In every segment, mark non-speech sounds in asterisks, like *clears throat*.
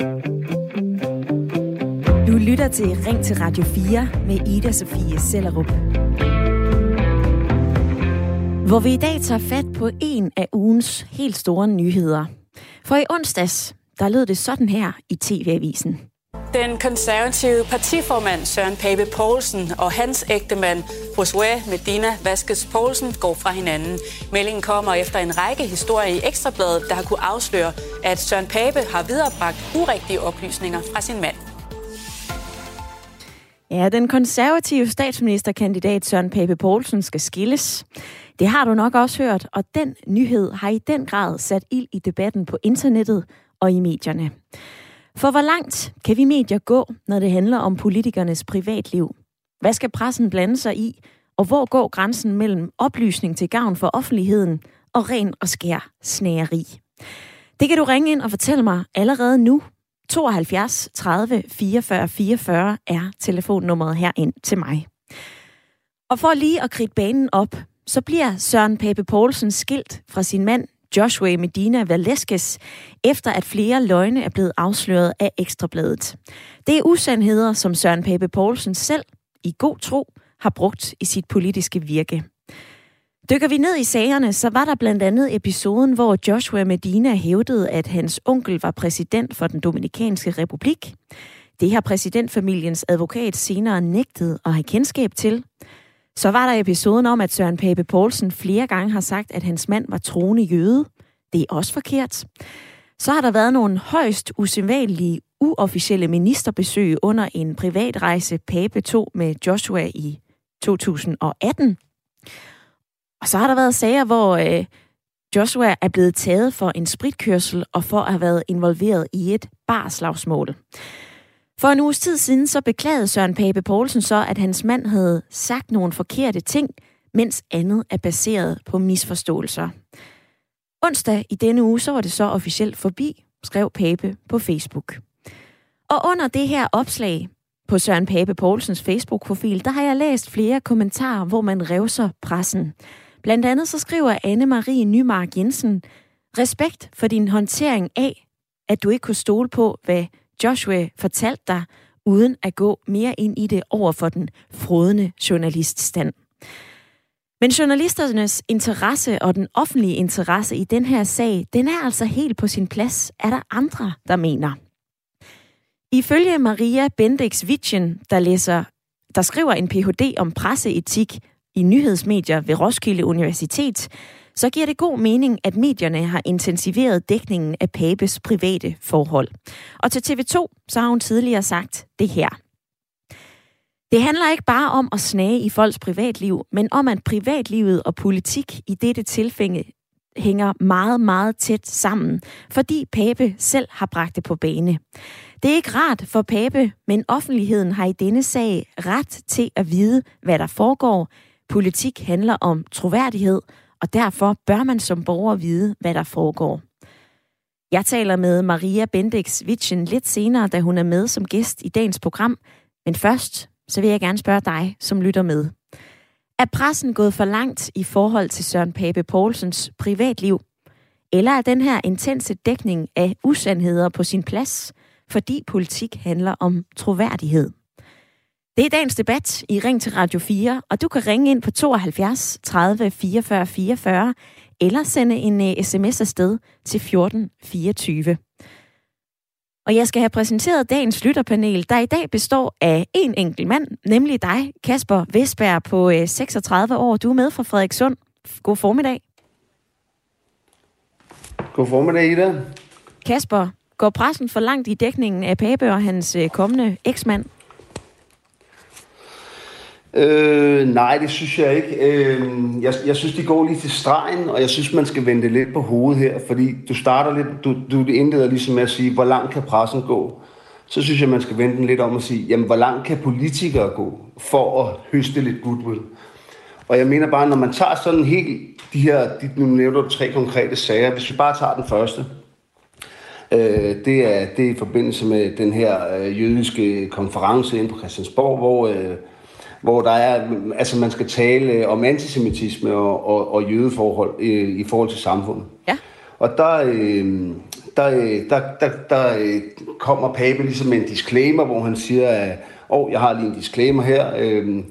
Du lytter til Ring til Radio 4 med Ida Sofie Sellerup. Hvor vi i dag tager fat på en af ugens helt store nyheder. For i onsdags, der lød det sådan her i TV-avisen. Den konservative partiformand Søren Pape Poulsen og hans ægtemand Josue Medina Vaskes Poulsen går fra hinanden. Meldingen kommer efter en række historier i Ekstrabladet, der har kunne afsløre, at Søren Pape har viderebragt urigtige oplysninger fra sin mand. Ja, den konservative statsministerkandidat Søren Pape Poulsen skal skilles. Det har du nok også hørt, og den nyhed har i den grad sat ild i debatten på internettet og i medierne. For hvor langt kan vi medier gå, når det handler om politikernes privatliv? Hvad skal pressen blande sig i? Og hvor går grænsen mellem oplysning til gavn for offentligheden og ren og skær snæreri? Det kan du ringe ind og fortælle mig allerede nu. 72 30 44 44 er telefonnummeret her ind til mig. Og for lige at kridte banen op, så bliver Søren Pape Poulsen skilt fra sin mand Joshua Medina Valeskes, efter at flere løgne er blevet afsløret af Ekstrabladet. Det er usandheder, som Søren Pape Poulsen selv, i god tro, har brugt i sit politiske virke. Dykker vi ned i sagerne, så var der blandt andet episoden, hvor Joshua Medina hævdede, at hans onkel var præsident for den Dominikanske Republik. Det har præsidentfamiliens advokat senere nægtet at have kendskab til. Så var der episoden om, at Søren Pape Poulsen flere gange har sagt, at hans mand var troende jøde. Det er også forkert. Så har der været nogle højst usædvanlige, uofficielle ministerbesøg under en privatrejse Pape tog med Joshua i 2018. Og så har der været sager, hvor øh, Joshua er blevet taget for en spritkørsel og for at have været involveret i et barslagsmål. For en uges tid siden så beklagede Søren Pape Poulsen så, at hans mand havde sagt nogle forkerte ting, mens andet er baseret på misforståelser. Onsdag i denne uge, så var det så officielt forbi, skrev Pape på Facebook. Og under det her opslag på Søren Pape Poulsens Facebook-profil, der har jeg læst flere kommentarer, hvor man revser pressen. Blandt andet så skriver Anne-Marie Nymark Jensen, respekt for din håndtering af, at du ikke kunne stole på, hvad Joshua fortalt dig, uden at gå mere ind i det over for den frodende journaliststand. Men journalisternes interesse og den offentlige interesse i den her sag, den er altså helt på sin plads, er der andre, der mener. Ifølge Maria Bendix Witchen, der læser, der skriver en Ph.D. om presseetik i nyhedsmedier ved Roskilde Universitet, så giver det god mening, at medierne har intensiveret dækningen af Papes private forhold. Og til TV2, så har hun tidligere sagt det her. Det handler ikke bare om at snage i folks privatliv, men om at privatlivet og politik i dette tilfælde hænger meget, meget tæt sammen, fordi Pape selv har bragt det på bane. Det er ikke rart for Pape, men offentligheden har i denne sag ret til at vide, hvad der foregår. Politik handler om troværdighed, og derfor bør man som borger vide, hvad der foregår. Jeg taler med Maria Bendix Witchen lidt senere, da hun er med som gæst i dagens program. Men først, så vil jeg gerne spørge dig, som lytter med. Er pressen gået for langt i forhold til Søren Pape Poulsens privatliv? Eller er den her intense dækning af usandheder på sin plads, fordi politik handler om troværdighed? Det er dagens debat i Ring til Radio 4, og du kan ringe ind på 72 30 44 44 eller sende en uh, øh, sms afsted til 14 24. Og jeg skal have præsenteret dagens lytterpanel, der i dag består af en enkelt mand, nemlig dig, Kasper Vestberg på uh, øh, 36 år. Du er med fra Frederikssund. God formiddag. God formiddag, Ida. Kasper, går pressen for langt i dækningen af Pape og hans uh, kommende eksmand? Øh, nej, det synes jeg ikke. Øh, jeg, jeg synes, de går lige til stregen, og jeg synes, man skal vende det lidt på hovedet her, fordi du starter lidt, du, du indleder ligesom med at sige, hvor langt kan pressen gå? Så synes jeg, man skal vende den lidt om og sige, jamen, hvor langt kan politikere gå for at høste lidt goodwill? Og jeg mener bare, når man tager sådan helt de her, de, nu nævner du tre konkrete sager, hvis vi bare tager den første, øh, det, er, det er i forbindelse med den her øh, jødiske konference inde på Christiansborg, hvor øh, hvor der er, altså man skal tale om antisemitisme og, og, og jødeforhold i, i forhold til samfundet. Ja. Og der, øh, der, øh, der, der, der øh, kommer Pape ligesom med en disclaimer, hvor han siger, at oh, jeg har lige en disclaimer her. Øh,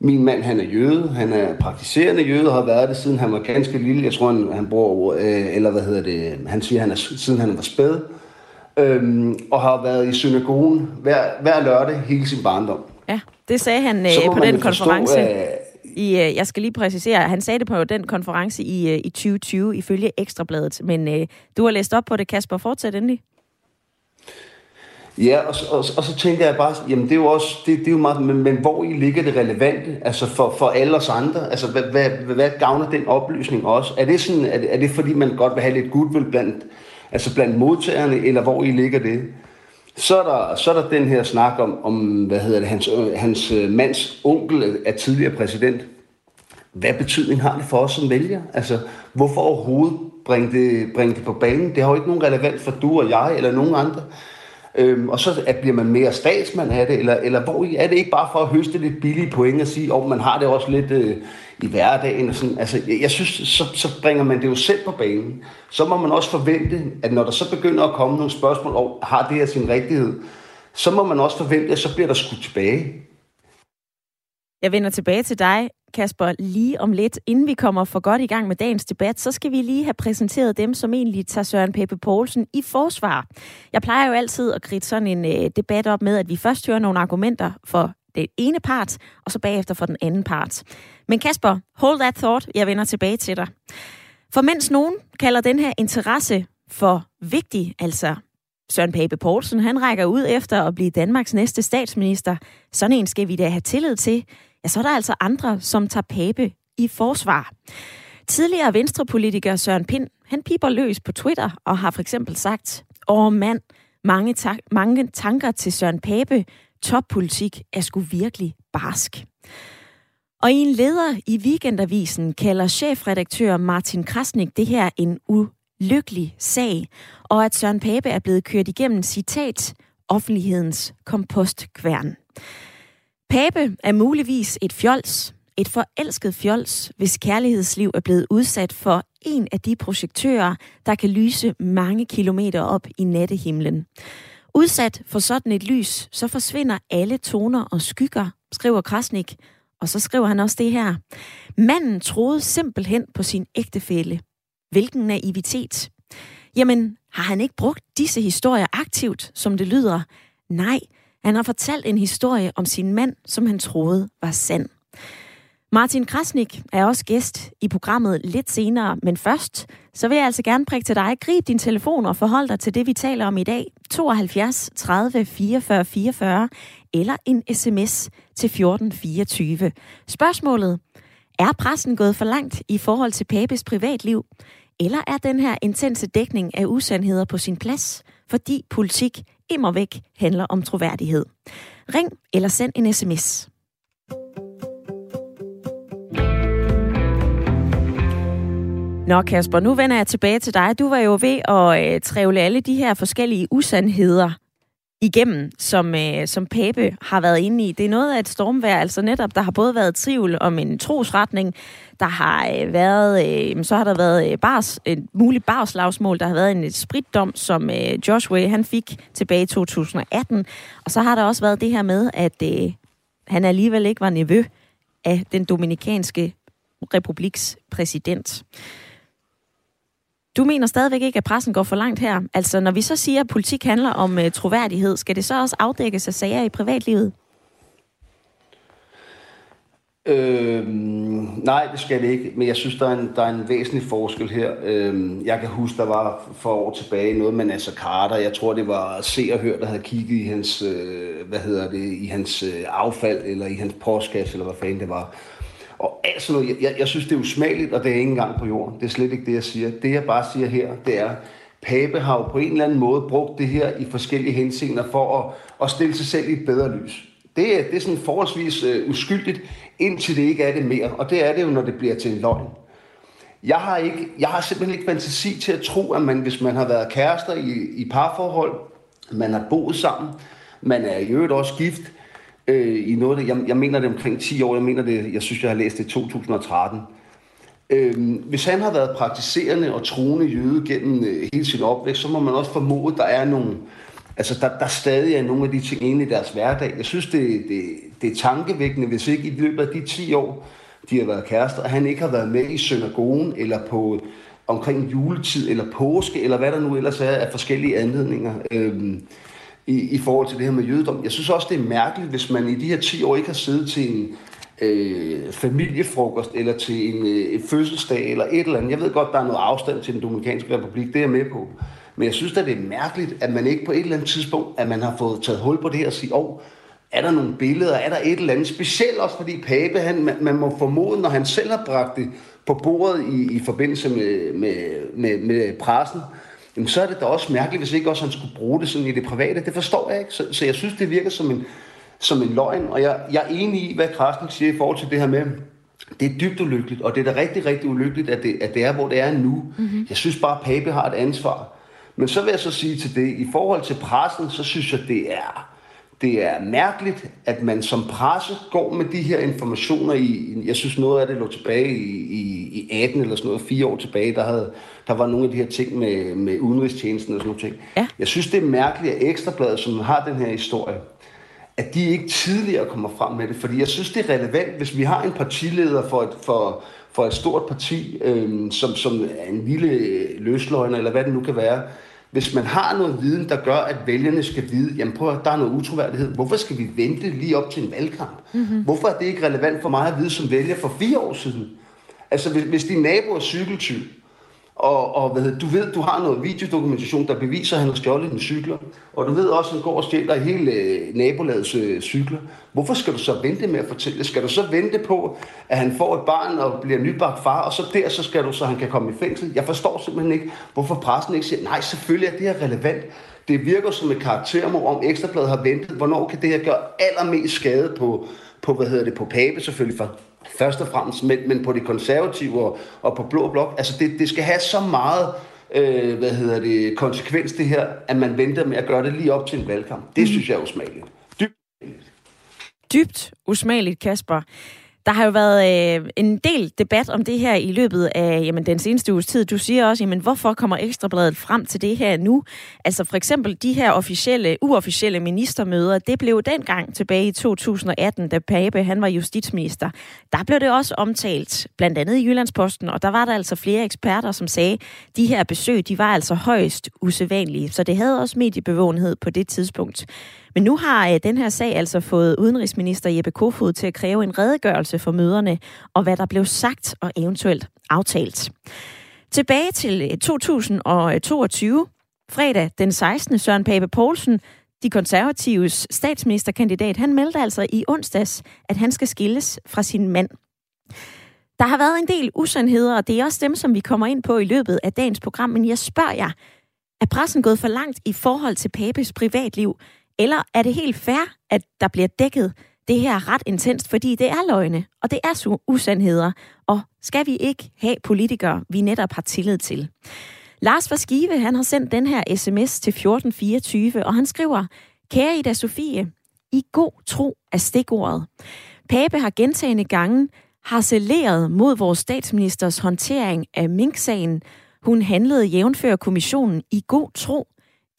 min mand, han er jøde. Han er praktiserende jøde har været det, siden han var ganske lille. Jeg tror, han, han bor, øh, eller hvad hedder det, han siger, han er, siden han var spæd. Øh, og har været i synagogen hver, hver lørdag hele sin barndom. Det sagde han øh, på den konference. Forstå, øh, i, øh, jeg skal lige præcisere, han sagde det på den konference i, øh, i 2020, ifølge Ekstrabladet. Men øh, du har læst op på det, Kasper. Fortsæt endelig. Ja, og, og, og så tænker jeg bare, jamen det er jo også, det, det er jo meget, men, men hvor i ligger det relevante, altså for, for alle os andre, altså hvad, hvad, hvad gavner den oplysning også? Er det sådan, er det, er det fordi man godt vil have lidt goodwill blandt, altså blandt modtagerne, eller hvor i ligger det? Så er der, så er der den her snak om, om hvad hedder det, hans, øh, hans øh, mands onkel er tidligere præsident. Hvad betydning har det for os som vælger? Altså, hvorfor overhovedet bringe det, bringe det på banen? Det har jo ikke nogen relevans for du og jeg eller nogen andre. Øhm, og så at bliver man mere statsmand af det, eller, eller hvor er det ikke bare for at høste lidt billige point og sige, om oh, man har det også lidt øh, i hverdagen. Og sådan. Altså, jeg, jeg synes, så, så bringer man det jo selv på banen. Så må man også forvente, at når der så begynder at komme nogle spørgsmål, og har det her sin rigtighed, så må man også forvente, at så bliver der skudt tilbage. Jeg vender tilbage til dig, Kasper, lige om lidt. Inden vi kommer for godt i gang med dagens debat, så skal vi lige have præsenteret dem, som egentlig tager Søren Peppe Poulsen i forsvar. Jeg plejer jo altid at kridte sådan en øh, debat op med, at vi først hører nogle argumenter for den ene part, og så bagefter for den anden part. Men Kasper, hold that thought. Jeg vender tilbage til dig. For mens nogen kalder den her interesse for vigtig, altså Søren Pape Poulsen, han rækker ud efter at blive Danmarks næste statsminister. Sådan en skal vi da have tillid til ja, så er der altså andre, som tager Pape i forsvar. Tidligere venstrepolitiker Søren Pind, han piper løs på Twitter og har for eksempel sagt, åh mand, mange, ta- mange tanker til Søren Pape, toppolitik er sgu virkelig barsk. Og i en leder i Weekendavisen kalder chefredaktør Martin Krasnik det her en u- lykkelig sag, og at Søren Pape er blevet kørt igennem citat offentlighedens kompostkværn. Pape er muligvis et fjols, et forelsket fjols, hvis kærlighedsliv er blevet udsat for en af de projektører, der kan lyse mange kilometer op i nattehimlen. Udsat for sådan et lys, så forsvinder alle toner og skygger, skriver Krasnik. Og så skriver han også det her. Manden troede simpelthen på sin ægtefælle. Hvilken naivitet. Jamen, har han ikke brugt disse historier aktivt, som det lyder? Nej, han har fortalt en historie om sin mand, som han troede var sand. Martin Krasnik er også gæst i programmet lidt senere, men først, så vil jeg altså gerne prikke til dig. Grib din telefon og forhold dig til det, vi taler om i dag. 72 30 44 44 eller en sms til 1424. Spørgsmålet, er pressen gået for langt i forhold til Papes privatliv? Eller er den her intense dækning af usandheder på sin plads, fordi politik immer væk handler om troværdighed. Ring eller send en sms. Nå Kasper, nu vender jeg tilbage til dig. Du var jo ved at øh, trævle alle de her forskellige usandheder igennem, som, øh, som Pape har været inde i. Det er noget af et stormvær, altså netop, der har både været tvivl om en trosretning, der har øh, været, øh, så har der været øh, bars, et muligt barslagsmål, der har været en spritdom, som øh, Joshua han fik tilbage i 2018, og så har der også været det her med, at øh, han alligevel ikke var nevø af den dominikanske republiks præsident. Du mener stadigvæk ikke, at pressen går for langt her. Altså, når vi så siger, at politik handler om uh, troværdighed, skal det så også afdækkes af sager i privatlivet? Øh, nej, det skal det ikke, men jeg synes, der er en, der er en væsentlig forskel her. Øh, jeg kan huske, der var for år tilbage noget med Nasser Carter. Jeg tror, det var Se og Hør, der havde kigget i hans, øh, hvad hedder det, i hans øh, affald, eller i hans postkasse, eller hvad fanden det var. Og alt sådan noget, jeg, jeg synes, det er usmageligt, og det er ikke engang på jorden. Det er slet ikke det, jeg siger. Det, jeg bare siger her, det er, Pape har jo på en eller anden måde brugt det her i forskellige henseender for at, at stille sig selv i et bedre lys. Det er, det er sådan forholdsvis øh, uskyldigt, indtil det ikke er det mere. Og det er det jo, når det bliver til en løgn. Jeg har, ikke, jeg har simpelthen ikke fantasi til at tro, at man, hvis man har været kærester i, i parforhold, man har boet sammen, man er i øvrigt også gift, øh, i noget af det, jeg, jeg mener det omkring 10 år, jeg mener det, jeg synes, jeg har læst det i 2013. Øhm, hvis han har været praktiserende og troende jøde gennem øh, hele sin opvækst, så må man også formode, at der er nogle, altså der, der stadig er nogle af de ting inde i deres hverdag. Jeg synes, det, det, det er tankevækkende, hvis ikke i løbet af de 10 år, de har været kærester, at han ikke har været med i synagogen eller på omkring juletid eller påske, eller hvad der nu ellers er af forskellige anledninger øhm, i, i forhold til det her med jødedom. Jeg synes også, det er mærkeligt, hvis man i de her 10 år ikke har siddet til en øh, familiefrokost eller til en, øh, fødselsdag eller et eller andet. Jeg ved godt, der er noget afstand til den Dominikanske Republik, det er jeg med på. Men jeg synes da, det er mærkeligt, at man ikke på et eller andet tidspunkt, at man har fået taget hul på det her og sige, åh, oh, er der nogle billeder, er der et eller andet, specielt også fordi Pape, han, man, man må formode, når han selv har bragt det på bordet i, i forbindelse med, med, med, med pressen, jamen så er det da også mærkeligt, hvis ikke også han skulle bruge det sådan i det private. Det forstår jeg ikke. Så, så jeg synes, det virker som en, som en løgn, og jeg, jeg er enig i, hvad Krasnik siger i forhold til det her med, det er dybt ulykkeligt, og det er da rigtig, rigtig ulykkeligt, at det, at det er, hvor det er nu. Mm-hmm. Jeg synes bare, at Pape har et ansvar. Men så vil jeg så sige til det, i forhold til pressen, så synes jeg, det er, det er mærkeligt, at man som presse går med de her informationer i, jeg synes noget af det lå tilbage i, i, i 18 eller sådan noget, fire år tilbage, der, havde, der var nogle af de her ting med, med udenrigstjenesten og sådan noget ting. Ja. Jeg synes, det er mærkeligt, at Ekstrabladet, som har den her historie, at de ikke tidligere kommer frem med det. Fordi jeg synes, det er relevant, hvis vi har en partileder for et, for, for et stort parti, øh, som, som er en lille løsløgner, eller hvad det nu kan være, hvis man har noget viden, der gør, at vælgerne skal vide, jamen prøv at der er noget utroværdighed. Hvorfor skal vi vente lige op til en valgkamp? Mm-hmm. Hvorfor er det ikke relevant for mig at vide som vælger for fire år siden? Altså, hvis, hvis din nabo er cykeltyv, og, og hvad hedder, du ved, du har noget videodokumentation, der beviser, at han har stjålet en cykler. Og du ved også, at han går og stjæler hele øh, nabolagets øh, cykler. Hvorfor skal du så vente med at fortælle? Skal du så vente på, at han får et barn og bliver nybagt far, og så der, så skal du så han kan komme i fængsel? Jeg forstår simpelthen ikke, hvorfor pressen ikke siger, nej, selvfølgelig er det her relevant. Det virker som et karaktermord, om Ekstrabladet har ventet. Hvornår kan det her gøre allermest skade på, på hvad hedder det, på Pape selvfølgelig, for først og fremmest, men, men på det konservative og, og på blå blok. Altså det, det skal have så meget øh, hvad hedder det, konsekvens det her, at man venter med at gøre det lige op til en valgkamp. Det mm. synes jeg er usmageligt. Dybt Dybt usmageligt, Kasper. Der har jo været øh, en del debat om det her i løbet af jamen, den seneste uges tid. Du siger også, jamen, hvorfor kommer Ekstrabladet frem til det her nu? Altså for eksempel de her officielle, uofficielle ministermøder, det blev dengang tilbage i 2018, da Pape han var justitsminister. Der blev det også omtalt, blandt andet i Jyllandsposten, og der var der altså flere eksperter, som sagde, de her besøg, de var altså højst usædvanlige. Så det havde også mediebevågenhed på det tidspunkt. Men nu har øh, den her sag altså fået udenrigsminister Jeppe Kofod til at kræve en redegørelse for møderne, og hvad der blev sagt og eventuelt aftalt. Tilbage til øh, 2022, fredag den 16. Søren Pape Poulsen, de konservatives statsministerkandidat, han meldte altså i onsdags, at han skal skilles fra sin mand. Der har været en del usandheder, og det er også dem, som vi kommer ind på i løbet af dagens program. Men jeg spørger jer, er pressen gået for langt i forhold til Papes privatliv? Eller er det helt fair, at der bliver dækket det her ret intenst, fordi det er løgne, og det er usandheder, og skal vi ikke have politikere, vi netop har tillid til? Lars fra Skive, han har sendt den her sms til 1424, og han skriver, Kære Ida Sofie, i god tro er stikordet. Pape har gentagende gange harceleret mod vores statsministers håndtering af Mink-sagen. Hun handlede jævnfør kommissionen i god tro.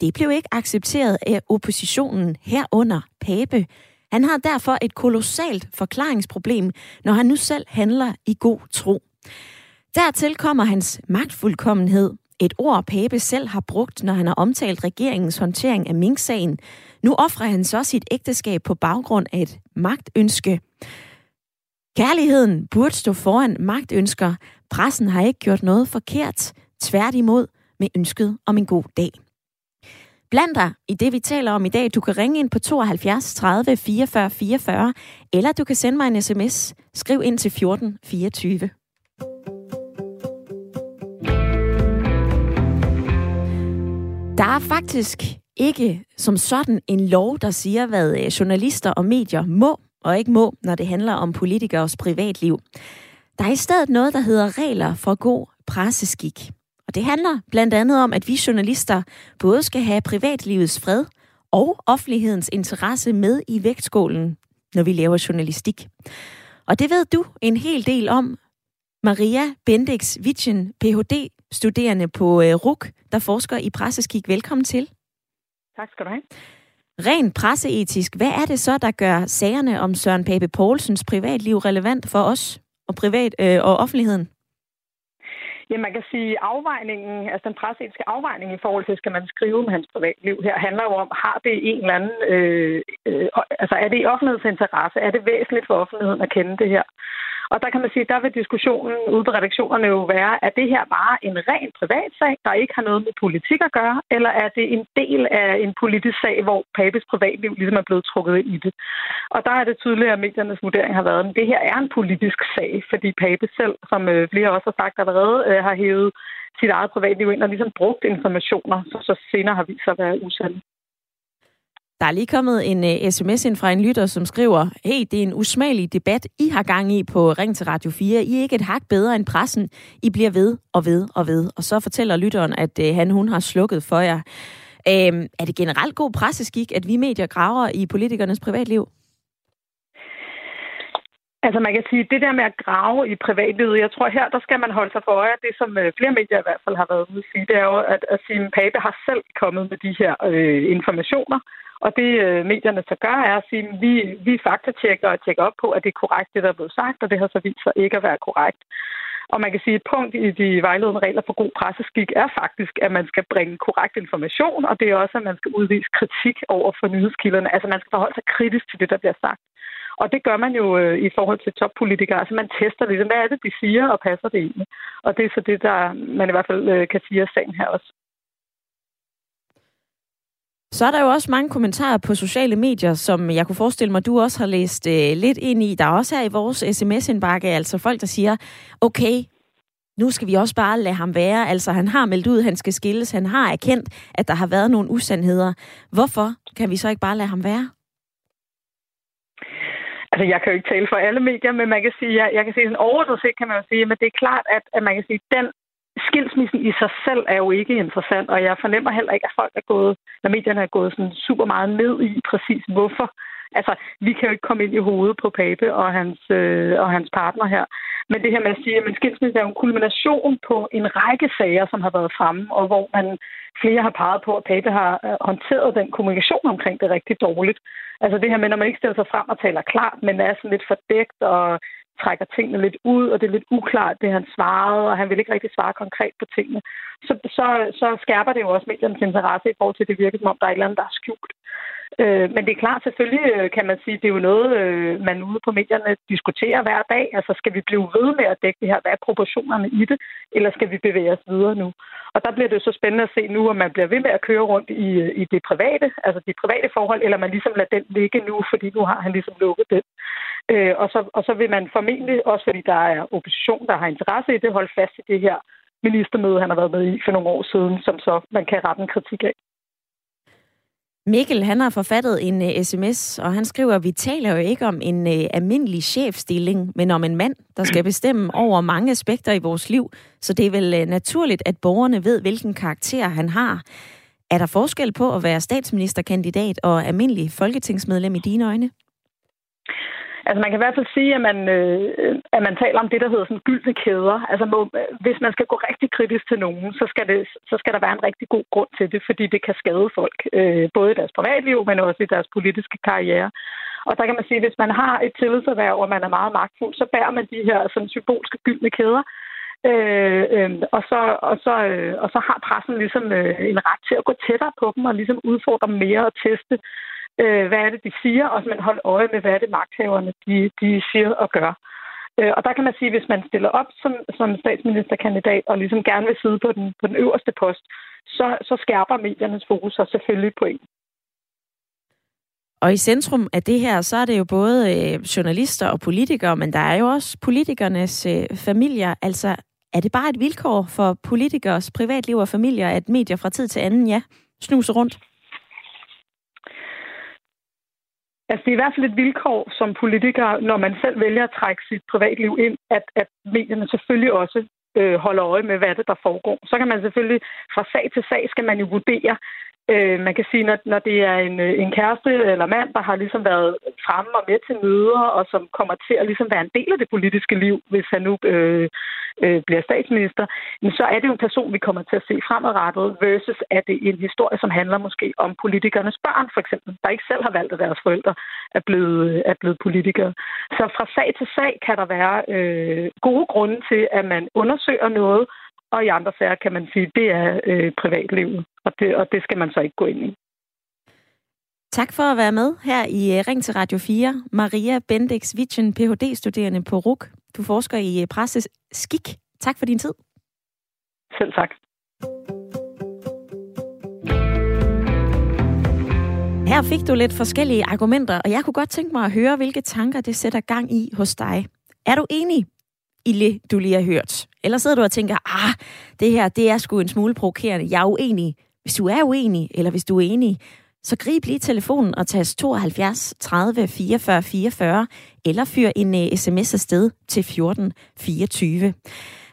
Det blev ikke accepteret af oppositionen herunder Pape. Han har derfor et kolossalt forklaringsproblem, når han nu selv handler i god tro. Dertil kommer hans magtfuldkommenhed, et ord Pape selv har brugt, når han har omtalt regeringens håndtering af Mink-sagen. Nu offrer han så sit ægteskab på baggrund af et magtønske. Kærligheden burde stå foran magtønsker. Pressen har ikke gjort noget forkert. Tværtimod med ønsket om en god dag. Bland dig i det, vi taler om i dag. Du kan ringe ind på 72 30 44 44, eller du kan sende mig en sms. Skriv ind til 14 24. Der er faktisk ikke som sådan en lov, der siger, hvad øh, journalister og medier må og ikke må, når det handler om politikers privatliv. Der er i stedet noget, der hedder regler for god presseskik. Og det handler blandt andet om, at vi journalister både skal have privatlivets fred og offentlighedens interesse med i vægtskålen, når vi laver journalistik. Og det ved du en hel del om. Maria Bendix Vitchen, Ph.D.-studerende på øh, RUK, der forsker i presseskik. Velkommen til. Tak skal du have. Rent presseetisk, hvad er det så, der gør sagerne om Søren Pape Poulsens privatliv relevant for os og privat øh, og offentligheden? Ja, man kan sige, afvejningen, altså den presseetiske afvejning i forhold til, skal man skrive om hans privatliv her, handler jo om, har det en eller anden, øh, øh, altså er det i offentlighedens interesse? Er det væsentligt for offentligheden at kende det her? Og der kan man sige, der vil diskussionen ude på redaktionerne jo være, at det her bare en ren privatsag, der ikke har noget med politik at gøre, eller er det en del af en politisk sag, hvor Papes privatliv ligesom er blevet trukket ind i det? Og der er det tydeligt, at mediernes vurdering har været, at det her er en politisk sag, fordi Pape selv, som øh, flere også har sagt allerede, øh, har hævet sit eget privatliv ind og ligesom brugt informationer, som så senere har vist sig at være usande. Der er lige kommet en øh, uh, sms ind fra en lytter, som skriver, hey, det er en usmagelig debat, I har gang i på Ring til Radio 4. I er ikke et hak bedre end pressen. I bliver ved og ved og ved. Og så fortæller lytteren, at uh, han hun har slukket for jer. Uh, er det generelt god presseskik, at vi medier graver i politikernes privatliv? Altså man kan sige, det der med at grave i privatlivet, jeg tror her, der skal man holde sig for øje, det som øh, flere medier i hvert fald har været ude at sige, det er jo, at, at Signe Pape har selv kommet med de her øh, informationer, og det øh, medierne så gør, er at sige, at vi, vi faktatjekker og tjekker op på, at det er korrekt, det der er blevet sagt, og det har så vist sig ikke at være korrekt. Og man kan sige, at et punkt i de vejledende regler for god presseskik er faktisk, at man skal bringe korrekt information, og det er også, at man skal udvise kritik over for nyhedskilderne. Altså man skal forholde sig kritisk til det, der bliver sagt. Og det gør man jo øh, i forhold til toppolitikere. Altså man tester lidt, hvad er det, de siger, og passer det egentlig. Og det er så det, der man i hvert fald øh, kan sige af sagen her også. Så er der jo også mange kommentarer på sociale medier, som jeg kunne forestille mig, du også har læst øh, lidt ind i. Der er også her i vores sms-indbakke, altså folk, der siger, okay, nu skal vi også bare lade ham være. Altså, han har meldt ud, han skal skilles. Han har erkendt, at der har været nogle usandheder. Hvorfor kan vi så ikke bare lade ham være? Altså, jeg kan jo ikke tale for alle medier, men man kan sige, jeg, jeg kan sige sådan overordnet set, kan man jo sige, men det er klart, at, at man kan sige, den skilsmissen i sig selv er jo ikke interessant, og jeg fornemmer heller ikke, at folk er gået, at medierne er gået sådan super meget ned i præcis hvorfor. Altså, vi kan jo ikke komme ind i hovedet på Pape og hans, øh, og hans partner her. Men det her med at sige, at skilsmisse er jo en kulmination på en række sager, som har været fremme, og hvor man flere har peget på, at Pape har øh, håndteret den kommunikation omkring det rigtig dårligt. Altså det her med, når man ikke stiller sig frem og taler klart, men er sådan lidt fordækt og trækker tingene lidt ud, og det er lidt uklart, det han svarede, og han vil ikke rigtig svare konkret på tingene, så, så, så skærper det jo også mediernes interesse i forhold til, at det virker som om, der er et eller andet, der er skjult. Øh, men det er klart, selvfølgelig øh, kan man sige, det er jo noget, øh, man ude på medierne diskuterer hver dag. Altså, skal vi blive ved med at dække det her? Hvad er proportionerne i det? Eller skal vi bevæge os videre nu? Og der bliver det jo så spændende at se nu, om man bliver ved med at køre rundt i, øh, i det private, altså de private forhold, eller man ligesom lader den ligge nu, fordi nu har han ligesom lukket den. Øh, og, så, og så vil man formentlig, også fordi der er opposition, der har interesse i det, holde fast i det her ministermøde, han har været med i for nogle år siden, som så man kan rette en kritik af. Mikkel, han har forfattet en uh, øh, sms, og han skriver, vi taler jo ikke om en uh, almindelig chefstilling, men om en mand, der skal *clears throat* bestemme over mange aspekter i vores liv. Så det er vel uh, naturligt, at borgerne ved, hvilken karakter han har. Er der forskel på at være statsministerkandidat og almindelig folketingsmedlem i dine øjne? Altså man kan i hvert fald sige, at man, øh, at man taler om det, der hedder sådan gyldne kæder. Altså må, hvis man skal gå rigtig kritisk til nogen, så skal, det, så skal der være en rigtig god grund til det, fordi det kan skade folk, øh, både i deres privatliv, men også i deres politiske karriere. Og der kan man sige, at hvis man har et tillidserhverv, og man er meget magtfuld, så bærer man de her sådan, symbolske gyldne kæder, Øh, øh, og, så, og, så, øh, og så har pressen ligesom øh, en ret til at gå tættere på dem og ligesom udfordre mere og teste øh, hvad er det, de siger, og så man holder øje med, hvad er det, magthaverne de, de siger og gør. Øh, og der kan man sige, at hvis man stiller op som, som statsministerkandidat og ligesom gerne vil sidde på den, på den øverste post, så, så skærper mediernes fokus sig selvfølgelig på en. Og i centrum af det her, så er det jo både øh, journalister og politikere, men der er jo også politikernes øh, familier. Altså, er det bare et vilkår for politikers privatliv og familier, at medier fra tid til anden, ja, snuser rundt? Altså, det er i hvert fald et vilkår som politiker, når man selv vælger at trække sit privatliv ind, at, at medierne selvfølgelig også øh, holder øje med, hvad det der foregår. Så kan man selvfølgelig fra sag til sag, skal man jo vurdere, Øh, man kan sige, når, når det er en, øh, en kæreste eller mand, der har ligesom været fremme og med til møder, og som kommer til at ligesom være en del af det politiske liv, hvis han nu øh, øh, bliver statsminister, men så er det jo en person, vi kommer til at se fremadrettet, versus at det er en historie, som handler måske om politikernes børn, for eksempel, der ikke selv har valgt, at deres forældre er blevet, er blevet politikere. Så fra sag til sag kan der være øh, gode grunde til, at man undersøger noget, og i andre sager kan man sige, at det er øh, privatlivet, og det, og det skal man så ikke gå ind i. Tak for at være med her i øh, Ring til Radio 4. Maria Bendix Vitchen, Ph.D.-studerende på RUK. Du forsker i øh, presses skik. Tak for din tid. Selv tak. Her fik du lidt forskellige argumenter, og jeg kunne godt tænke mig at høre, hvilke tanker det sætter gang i hos dig. Er du enig i det, du lige har hørt? Eller sidder du og tænker, ah, det her, det er sgu en smule provokerende. Jeg er uenig. Hvis du er uenig, eller hvis du er enig, så grib lige telefonen og tag 72 30 44 44, eller fyr en øh, uh, sms afsted til 14 24.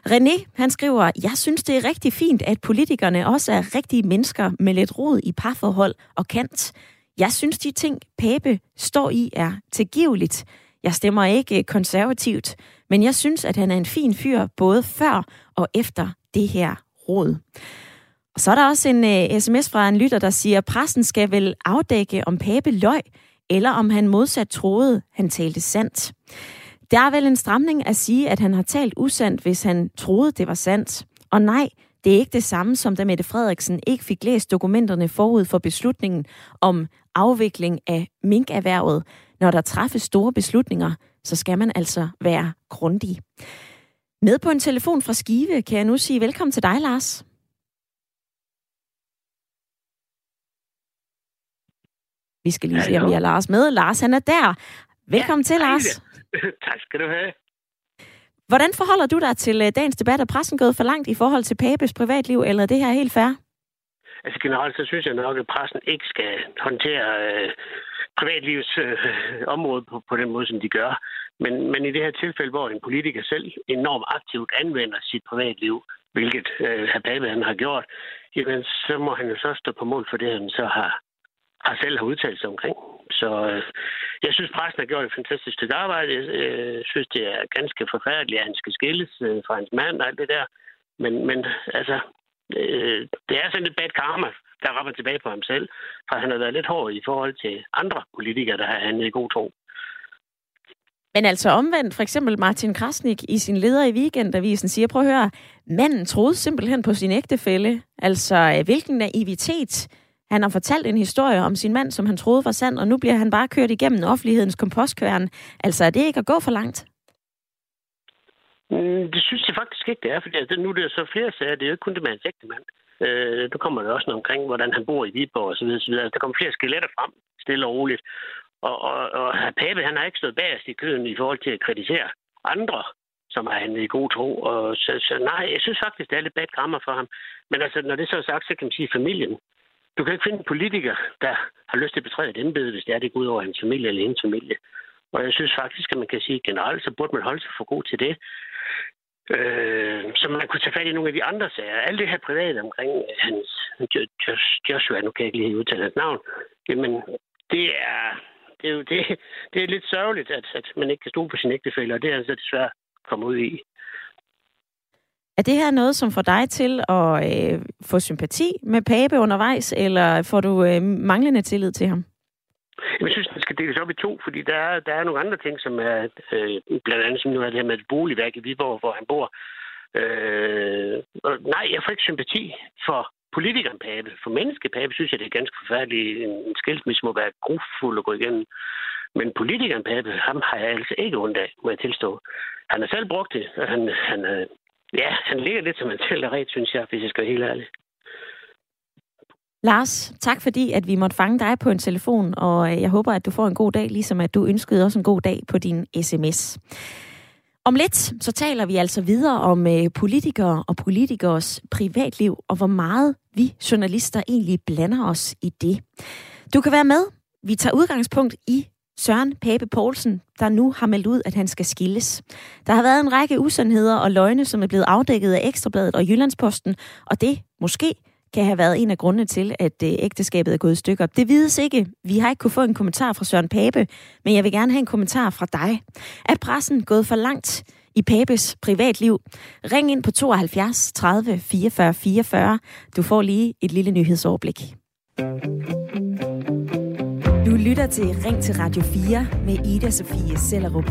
René, han skriver, jeg synes, det er rigtig fint, at politikerne også er rigtige mennesker med lidt rod i parforhold og kant. Jeg synes, de ting, Pape står i, er tilgiveligt. Jeg stemmer ikke konservativt, men jeg synes, at han er en fin fyr både før og efter det her råd. Og så er der også en øh, uh, sms fra en lytter, der siger, at pressen skal vel afdække, om Pape løg, eller om han modsat troede, han talte sandt. Der er vel en stramning at sige, at han har talt usandt, hvis han troede, det var sandt. Og nej, det er ikke det samme som da Mette Frederiksen ikke fik læst dokumenterne forud for beslutningen om afvikling af minkerhvervet. Når der træffes store beslutninger, så skal man altså være grundig. Med på en telefon fra Skive kan jeg nu sige velkommen til dig, Lars. Vi skal lige se, om vi har Lars med. Lars, han er der. Velkommen ja, til, Lars. *laughs* tak skal du have. Hvordan forholder du dig til øh, dagens debat? Er pressen gået for langt i forhold til Papes privatliv, eller er det her helt fair? Altså generelt, så synes jeg nok, at pressen ikke skal håndtere øh, privatlivets øh, område på, på den måde, som de gør. Men, men i det her tilfælde, hvor en politiker selv enormt aktivt anvender sit privatliv, hvilket øh, hr. Pape han har gjort, jamen, så må han jo så stå på mål for det, han så har, har selv har udtalt sig omkring. Så øh, jeg synes, pressen har gjort et fantastisk stykke arbejde. Jeg øh, synes, det er ganske forfærdeligt, at han skal skilles øh, fra hans mand og alt det der. Men, men altså, øh, det er sådan lidt bad karma, der rammer tilbage på ham selv, for han har været lidt hård i forhold til andre politikere, der har handlet i god tro. Men altså omvendt, for eksempel Martin Krasnik i sin leder i Weekendavisen siger, prøv at høre, manden troede simpelthen på sin ægtefælle. Altså, øh, hvilken naivitet han har fortalt en historie om sin mand, som han troede var sand, og nu bliver han bare kørt igennem offentlighedens kompostkværn. Altså, er det ikke at gå for langt? Mm, det synes jeg faktisk ikke, det er, fordi altså, nu er det så flere sager. Det er jo ikke kun det med hans ægte mand. Øh, nu kommer der også noget omkring, hvordan han bor i Viborg osv. osv. Altså, der kommer flere skeletter frem, stille og roligt. Og, og, og Pape, han har ikke stået bagerst i køen i forhold til at kritisere andre, som er han i god tro. Og så, så nej, jeg synes faktisk, det er lidt bad grammer for ham. Men altså, når det så er sagt, så kan man sige familien. Du kan ikke finde en politiker, der har lyst til at betræde et embede, hvis det er, det går ud over hans familie eller hendes familie. Og jeg synes faktisk, at man kan sige generelt, så burde man holde sig for god til det. Øh, så man kunne tage fat i nogle af de andre sager. Alt det her private omkring øh, hans Joshua, nu kan jeg ikke lige udtale hans navn, jamen det er, det er jo det, det er lidt sørgeligt, at, at man ikke kan stole på sin ægtefælde, og det er altså desværre kommet ud i. Er det her noget, som får dig til at øh, få sympati med Pape undervejs, eller får du øh, manglende tillid til ham? Jeg synes, det skal deles op i to, fordi der er, der er nogle andre ting, som er øh, blandt andet som nu er det her med et boligværk i Viborg, hvor han bor. Øh, og nej, jeg får ikke sympati for politikeren Pape. For menneskepape synes jeg, det er ganske forfærdeligt. En skilsmisse må være grufuld at gå igennem. Men politikeren Pape, ham har jeg altså ikke ondt af, må jeg tilstå. Han har selv brugt det, og han, han, øh, Ja, han ligger lidt som en tilret, synes jeg, hvis jeg skal være helt ærlig. Lars, tak fordi, at vi måtte fange dig på en telefon, og øh, jeg håber, at du får en god dag, ligesom at du ønskede også en god dag på din sms. Om lidt, så taler vi altså videre om øh, politikere og politikers privatliv, og hvor meget vi journalister egentlig blander os i det. Du kan være med. Vi tager udgangspunkt i Søren Pape Poulsen, der nu har meldt ud, at han skal skilles. Der har været en række usandheder og løgne, som er blevet afdækket af Ekstrabladet og Jyllandsposten, og det måske kan have været en af grundene til, at øh, ægteskabet er gået i stykker. Det vides ikke. Vi har ikke kunne få en kommentar fra Søren Pape, men jeg vil gerne have en kommentar fra dig. Er pressen gået for langt i Papes privatliv? Ring ind på 72 30 44 44. Du får lige et lille nyhedsoverblik. Du lytter til Ring til Radio 4 med Ida Sofie Sellerup.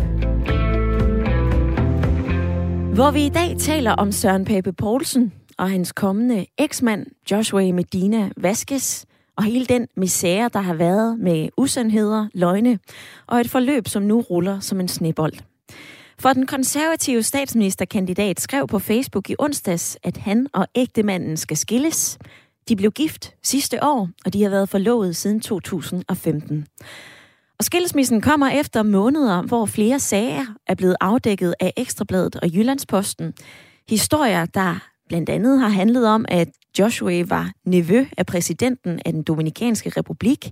Hvor vi i dag taler om Søren Pape Poulsen og hans kommende eksmand Joshua Medina Vasquez og hele den misære, der har været med usandheder, løgne og et forløb, som nu ruller som en snebold. For den konservative statsministerkandidat skrev på Facebook i onsdags, at han og ægtemanden skal skilles. De blev gift sidste år, og de har været forlovet siden 2015. Og skilsmissen kommer efter måneder, hvor flere sager er blevet afdækket af Ekstrabladet og Jyllandsposten. Historier, der blandt andet har handlet om, at Joshua var nevø af præsidenten af den Dominikanske Republik,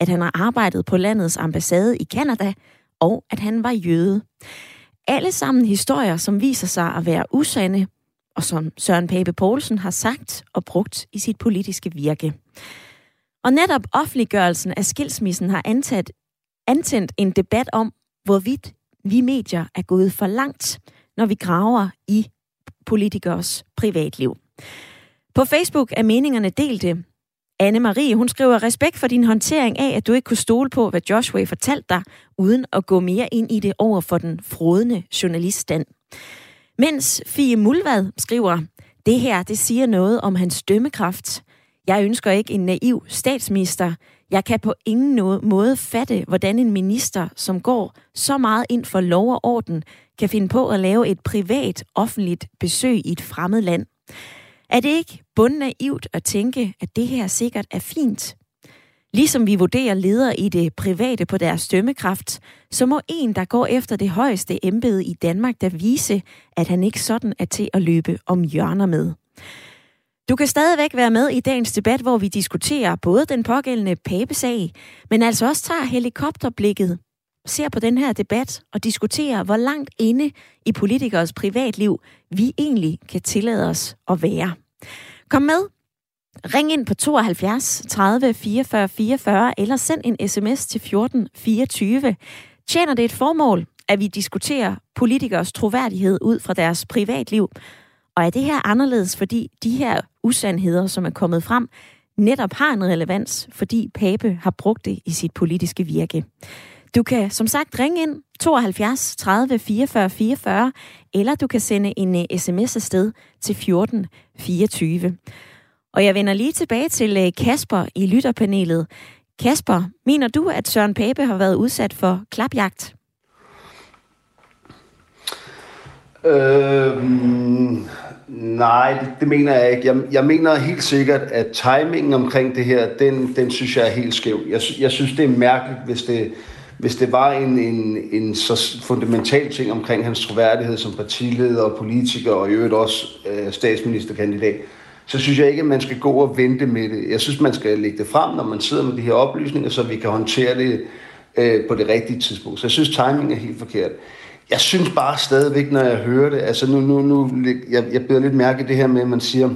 at han har arbejdet på landets ambassade i Kanada, og at han var jøde. Alle sammen historier, som viser sig at være usande, og som Søren Pape Poulsen har sagt og brugt i sit politiske virke. Og netop offentliggørelsen af skilsmissen har antaget, antændt en debat om, hvorvidt vi medier er gået for langt, når vi graver i politikers privatliv. På Facebook er meningerne delte. Anne-Marie, hun skriver respekt for din håndtering af, at du ikke kunne stole på, hvad Joshua fortalte dig, uden at gå mere ind i det over for den frodende journaliststand. Mens Fie Mulvad skriver, det her, det siger noget om hans dømmekraft. Jeg ønsker ikke en naiv statsminister. Jeg kan på ingen måde fatte, hvordan en minister, som går så meget ind for lov og orden, kan finde på at lave et privat, offentligt besøg i et fremmed land. Er det ikke bundnaivt at tænke, at det her sikkert er fint? Ligesom vi vurderer ledere i det private på deres stømmekraft, så må en, der går efter det højeste embede i Danmark, der vise, at han ikke sådan er til at løbe om hjørner med. Du kan stadigvæk være med i dagens debat, hvor vi diskuterer både den pågældende papesag, men altså også tager helikopterblikket, ser på den her debat og diskuterer, hvor langt inde i politikers privatliv vi egentlig kan tillade os at være. Kom med. Ring ind på 72 30 44 44 eller send en sms til 14 24. Tjener det et formål, at vi diskuterer politikers troværdighed ud fra deres privatliv? Og er det her anderledes, fordi de her usandheder, som er kommet frem, netop har en relevans, fordi Pape har brugt det i sit politiske virke? Du kan som sagt ringe ind 72 30 44 44, eller du kan sende en øh, sms afsted til 14 24. Og jeg vender lige tilbage til øh, Kasper i lytterpanelet. Kasper, mener du, at Søren Pape har været udsat for klapjagt? Øhm, nej, det, det mener jeg ikke. Jeg, jeg mener helt sikkert, at timingen omkring det her, den, den synes jeg er helt skæv. Jeg, jeg synes, det er mærkeligt, hvis det, hvis det var en, en, en så fundamental ting omkring hans troværdighed som partileder og politiker, og i øvrigt også øh, statsministerkandidat, så synes jeg ikke, at man skal gå og vente med det. Jeg synes, man skal lægge det frem, når man sidder med de her oplysninger, så vi kan håndtere det øh, på det rigtige tidspunkt. Så jeg synes, timing er helt forkert. Jeg synes bare stadigvæk, når jeg hører det, altså nu, nu, nu jeg, jeg beder lidt mærke det her med, at man siger,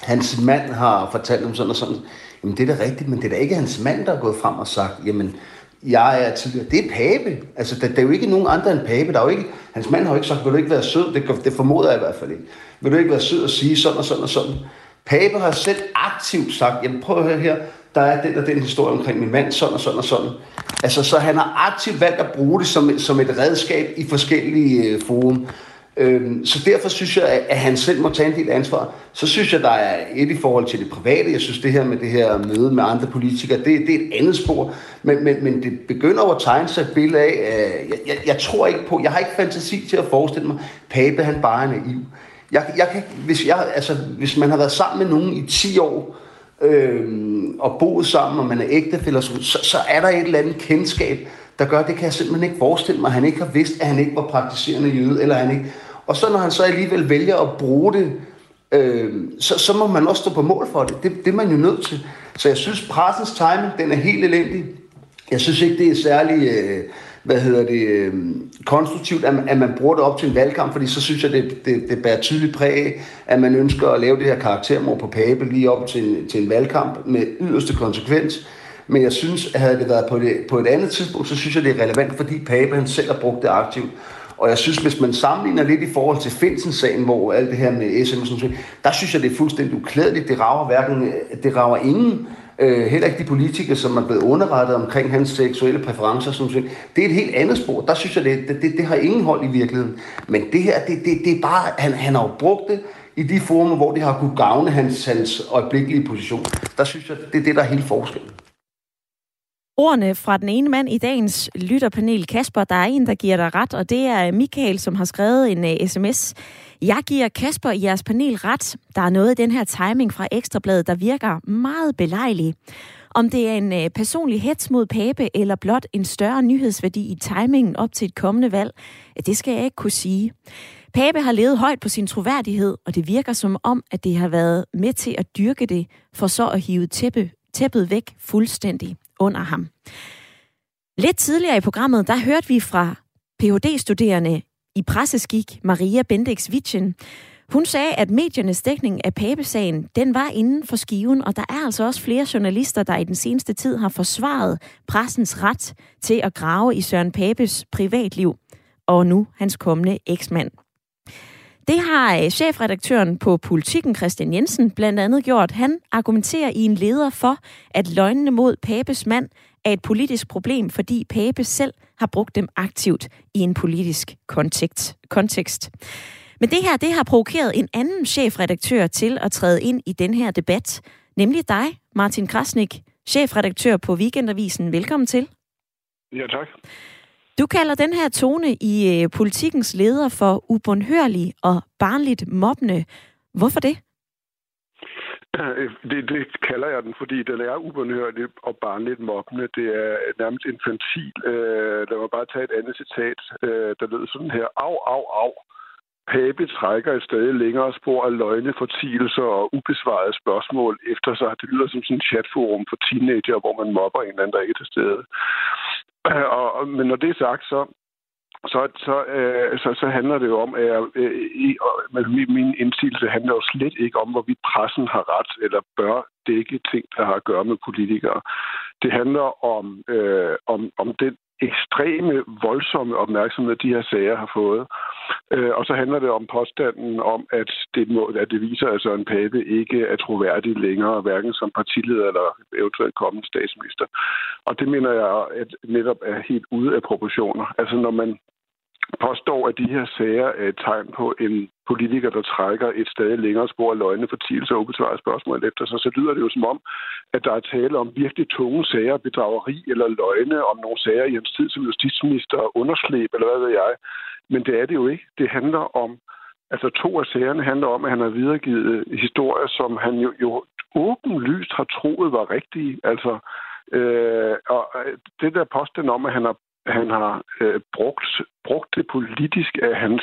hans mand har fortalt om sådan og sådan. Jamen det er da rigtigt, men det er da ikke hans mand, der er gået frem og sagt, jamen jeg er tidligere. Det er Pape. Altså, der, der er jo ikke nogen andre end Pape. Der er jo ikke, hans mand har jo ikke sagt, vil du ikke være sød? Det, det formoder jeg i hvert fald ikke. Vil du ikke være sød og sige sådan og sådan og sådan? Pape har selv aktivt sagt, jamen prøv at høre her, der er den og den historie omkring min mand, sådan og sådan og sådan. Altså, så han har aktivt valgt at bruge det som, som et redskab i forskellige øh, forum. Øhm, så derfor synes jeg, at han selv må tage en del ansvar. Så synes jeg, der er et i forhold til det private. Jeg synes, det her med det her møde med andre politikere, det, det er et andet spor. Men, men, men det begynder at tegne sig et billede af, øh, jeg, jeg, jeg tror ikke på, jeg har ikke fantasi til at forestille mig, Pape han bare er naiv. Jeg, jeg kan, hvis, jeg, altså, hvis man har været sammen med nogen i 10 år, øhm, og boet sammen, og man er ægtefælder, så, så er der et eller andet kendskab, der gør, det kan jeg simpelthen ikke forestille mig, han ikke har vidst, at han ikke var praktiserende jøde, eller han ikke... Og så når han så alligevel vælger at bruge det, øh, så, så må man også stå på mål for det. det. Det er man jo nødt til. Så jeg synes, pressens timing, den er helt elendig. Jeg synes ikke, det er særlig øh, hvad hedder det, øh, konstruktivt, at, at man bruger det op til en valgkamp, fordi så synes jeg, det, det, det bærer tydeligt præg af, at man ønsker at lave det her karaktermord på Pape lige op til en, til en valgkamp med yderste konsekvens. Men jeg synes, at havde det været på, det, på et andet tidspunkt, så synes jeg, det er relevant, fordi Pape han selv har brugt det aktivt. Og jeg synes, hvis man sammenligner lidt i forhold til Finsen-sagen, hvor alt det her med SM og sådan der synes jeg, det er fuldstændig uklædeligt. Det rager hverken, det rager ingen, øh, heller ikke de politikere, som er blevet underrettet omkring hans seksuelle præferencer. Sådan noget. Det er et helt andet spor. Der synes jeg, det, det, det, det har ingen hold i virkeligheden. Men det her, det, det, det er bare, han, han har jo brugt det i de former, hvor det har kunne gavne hans, hans øjeblikkelige position. Der synes jeg, det er det, der er hele forskellen. Ordene fra den ene mand i dagens lytterpanel, Kasper, der er en, der giver dig ret, og det er Michael, som har skrevet en øh, uh, sms. Jeg giver Kasper i jeres panel ret. Der er noget i den her timing fra Ekstrabladet, der virker meget belejlig. Om det er en uh, personlig hets mod Pape, eller blot en større nyhedsværdi i timingen op til et kommende valg, det skal jeg ikke kunne sige. Pape har levet højt på sin troværdighed, og det virker som om, at det har været med til at dyrke det, for så at hive tæppe, tæppet væk fuldstændig under ham. Lidt tidligere i programmet, der hørte vi fra Ph.D.-studerende i presseskik Maria Bendix Vitchen. Hun sagde, at mediernes dækning af papesagen, den var inden for skiven, og der er altså også flere journalister, der i den seneste tid har forsvaret pressens ret til at grave i Søren Papes privatliv, og nu hans kommende eksmand. Det har øh, chefredaktøren på Politiken, Christian Jensen, blandt andet gjort. Han argumenterer i en leder for, at løgnene mod Papes mand er et politisk problem, fordi Pape selv har brugt dem aktivt i en politisk kontekst. kontekst. Men det her, det har provokeret en anden chefredaktør til at træde ind i den her debat, nemlig dig, Martin Krasnik, chefredaktør på Weekendavisen. Velkommen til. Ja, tak. Du kalder den her tone i øh, politikens leder for ubundhørlig og barnligt mobbende. Hvorfor det? Øh, det, det kalder jeg den, fordi den er ubundhørlig og barnligt mobbende. Det er nærmest infantil. Øh, lad mig bare tage et andet citat, øh, der lød sådan her. Au, au, au. Pape trækker et stadig længere spor af løgne, fortielser og ubesvarede spørgsmål efter sig. Det lyder som sådan et chatforum for teenager, hvor man mobber en eller anden, der ikke er til stede. *clears throat* Og, men når det er sagt, så, så, så, øh, så, så handler det jo om, at jeg, øh, i, min, min indsigelse handler jo slet ikke om, hvorvidt pressen har ret eller bør dække ting, der har at gøre med politikere. Det handler om, øh, om, om den ekstreme, voldsomme opmærksomhed, de her sager har fået. Øh, og så handler det om påstanden om, at det, må, at det viser, at Søren Pape ikke er troværdig længere, hverken som partileder eller eventuelt kommende statsminister. Og det mener jeg, at netop er helt ude af proportioner. Altså når man påstår, at de her sager er et tegn på en politiker, der trækker et stadig længere spor af løgne, fortielse og ubesvarede spørgsmål efter sig, så lyder det jo som om, at der er tale om virkelig tunge sager, bedrageri eller løgne, om nogle sager i hans tid som justitsminister, underslæb eller hvad ved jeg. Men det er det jo ikke. Det handler om, altså to af sagerne handler om, at han har videregivet historier, som han jo, jo åbenlyst har troet var rigtige. Altså, øh, og øh, det der påstand om, at han har han har øh, brugt, brugt det politisk, af hans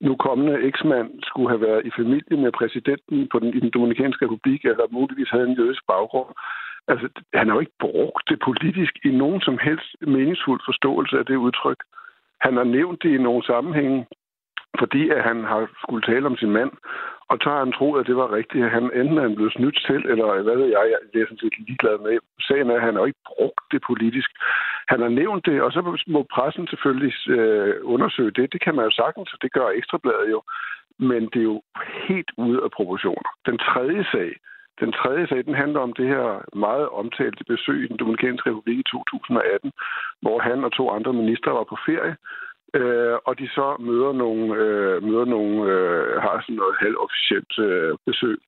nu kommende eksmand skulle have været i familie med præsidenten på den, i den Dominikanske Republik, eller muligvis havde en jødisk baggrund. Altså, han har jo ikke brugt det politisk i nogen som helst meningsfuld forståelse af det udtryk. Han har nævnt det i nogle sammenhænge, fordi at han har skulle tale om sin mand, og så har han troet, at det var rigtigt. Han enten er han blevet snydt til, eller hvad ved jeg, jeg er sådan set ligeglad med. Sagen er, at han har ikke brugt det politisk. Han har nævnt det, og så må pressen selvfølgelig øh, undersøge det. Det kan man jo sagtens, og det gør Ekstrabladet jo. Men det er jo helt ude af proportioner. Den tredje sag, den tredje sag, den handler om det her meget omtalte besøg i den Dominikanske Republik i 2018, hvor han og to andre ministre var på ferie, øh, og de så møder nogle, øh, møder nogle øh, har sådan noget halvofficielt øh, besøg.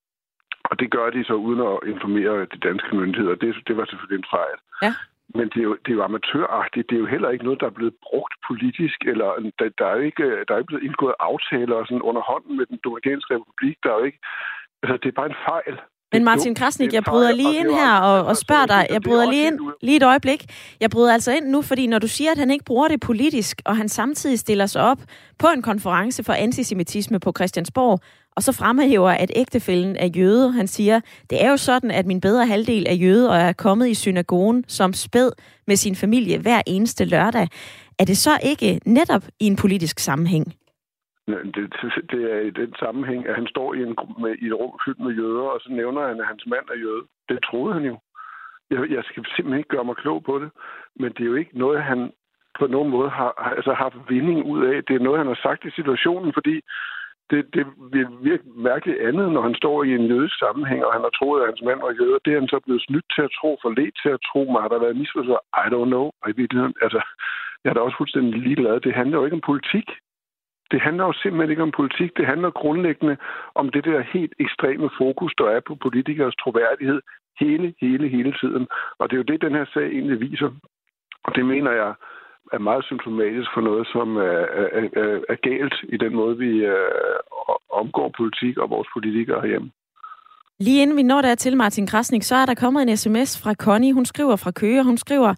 Og det gør de så uden at informere de danske myndigheder. Det, det var selvfølgelig en fejl. Ja. Men det er, jo, det er jo amatøragtigt. Det er jo heller ikke noget, der er blevet brugt politisk, eller der, der, er, ikke, der er ikke blevet indgået aftaler sådan under hånden med den Dominikanske Republik. Der er jo ikke, altså, det er bare en fejl. Men Martin Krasnik, jeg bryder lige ind her og, og spørger dig. Jeg bryder lige ind lige et øjeblik. Jeg bryder altså ind nu, fordi når du siger, at han ikke bruger det politisk, og han samtidig stiller sig op på en konference for antisemitisme på Christiansborg, og så fremhæver, at ægtefælden er jøde. Han siger, det er jo sådan, at min bedre halvdel er jøde og er kommet i synagogen som spæd med sin familie hver eneste lørdag. Er det så ikke netop i en politisk sammenhæng? Det, det er i den sammenhæng, at han står i, en, med, i et rum fyldt med jøder, og så nævner han, at hans mand er jøde. Det troede han jo. Jeg, jeg skal simpelthen ikke gøre mig klog på det, men det er jo ikke noget, han på nogen måde har altså haft vinding ud af. Det er noget, han har sagt i situationen, fordi det, det vil virke mærkeligt andet, når han står i en jødisk sammenhæng, og han har troet, at hans mand var jøde. Det er han så blevet snydt til at tro, forlet til at tro mig. Har der været misforstået? I don't know. Og i virkeligheden, altså, jeg er da også fuldstændig ligeglad. Det handler jo ikke om politik. Det handler jo simpelthen ikke om politik. Det handler grundlæggende om det der helt ekstreme fokus, der er på politikers troværdighed hele, hele, hele tiden. Og det er jo det, den her sag egentlig viser. Og det mener jeg er meget symptomatisk for noget, som er, er, er, er galt i den måde, vi øh, omgår politik og vores politikere herhjemme. Lige inden vi når der til Martin Krasnik, så er der kommet en sms fra Connie. Hun skriver fra Køge, hun skriver,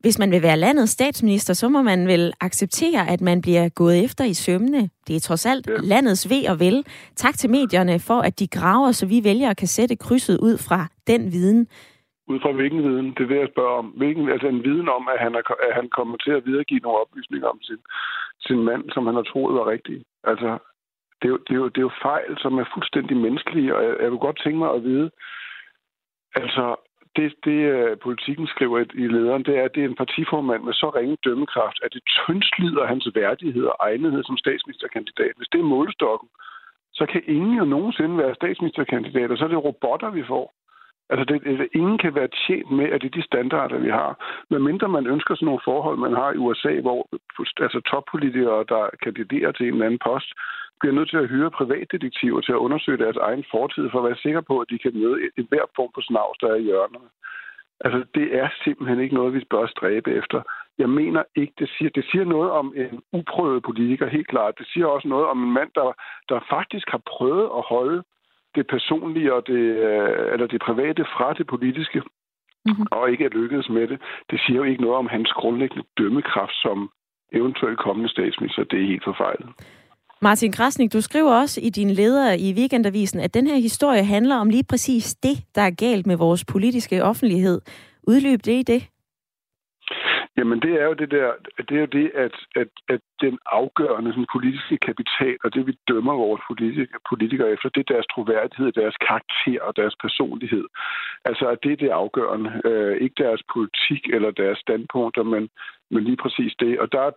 hvis man vil være landets statsminister, så må man vel acceptere, at man bliver gået efter i sømne. Det er trods alt ja. landets ved og vel. Tak til medierne for, at de graver, så vi vælger kan sætte krydset ud fra den viden. Ud fra hvilken viden? Det er det, jeg spørger om. Hvilken, altså en viden om, at han, er, at han kommer til at videregive nogle oplysninger om sin, sin mand, som han har troet var rigtige. Altså, det er, jo, det, er jo, det er jo fejl, som er fuldstændig menneskelige, og jeg, jeg vil godt tænke mig at vide, altså, det, det øh, politikken skriver i lederen, det er, at det er en partiformand med så ringe dømmekraft, at det tyndslider hans værdighed og egnethed som statsministerkandidat. Hvis det er målestokken, så kan ingen jo nogensinde være statsministerkandidat, og så er det robotter, vi får. Altså, det, det, ingen kan være tjent med, at det er de standarder, vi har. Men mindre man ønsker sådan nogle forhold, man har i USA, hvor altså, toppolitikere, der kandiderer til en eller anden post, bliver nødt til at hyre privatdetektiver til at undersøge deres egen fortid, for at være sikker på, at de kan møde et, hver form for snavs, der er i hjørnerne. Altså, det er simpelthen ikke noget, vi bør stræbe efter. Jeg mener ikke, det siger, det siger noget om en uprøvet politiker, helt klart. Det siger også noget om en mand, der, der faktisk har prøvet at holde det personlige og det, øh, eller det private fra det politiske, mm-hmm. og ikke er lykkedes med det. Det siger jo ikke noget om hans grundlæggende dømmekraft som eventuelt kommende statsminister. Det er helt forfejlet. Martin Krasnik, du skriver også i din leder i Weekendavisen, at den her historie handler om lige præcis det, der er galt med vores politiske offentlighed. Udløb det i det? Jamen det er jo det der, det er jo det, at, at, at den afgørende sådan, politiske kapital, og det vi dømmer vores politikere, politikere efter, det er deres troværdighed, deres karakter og deres personlighed. Altså at det er det afgørende, øh, ikke deres politik eller deres standpunkter, men, men lige præcis det. Og der,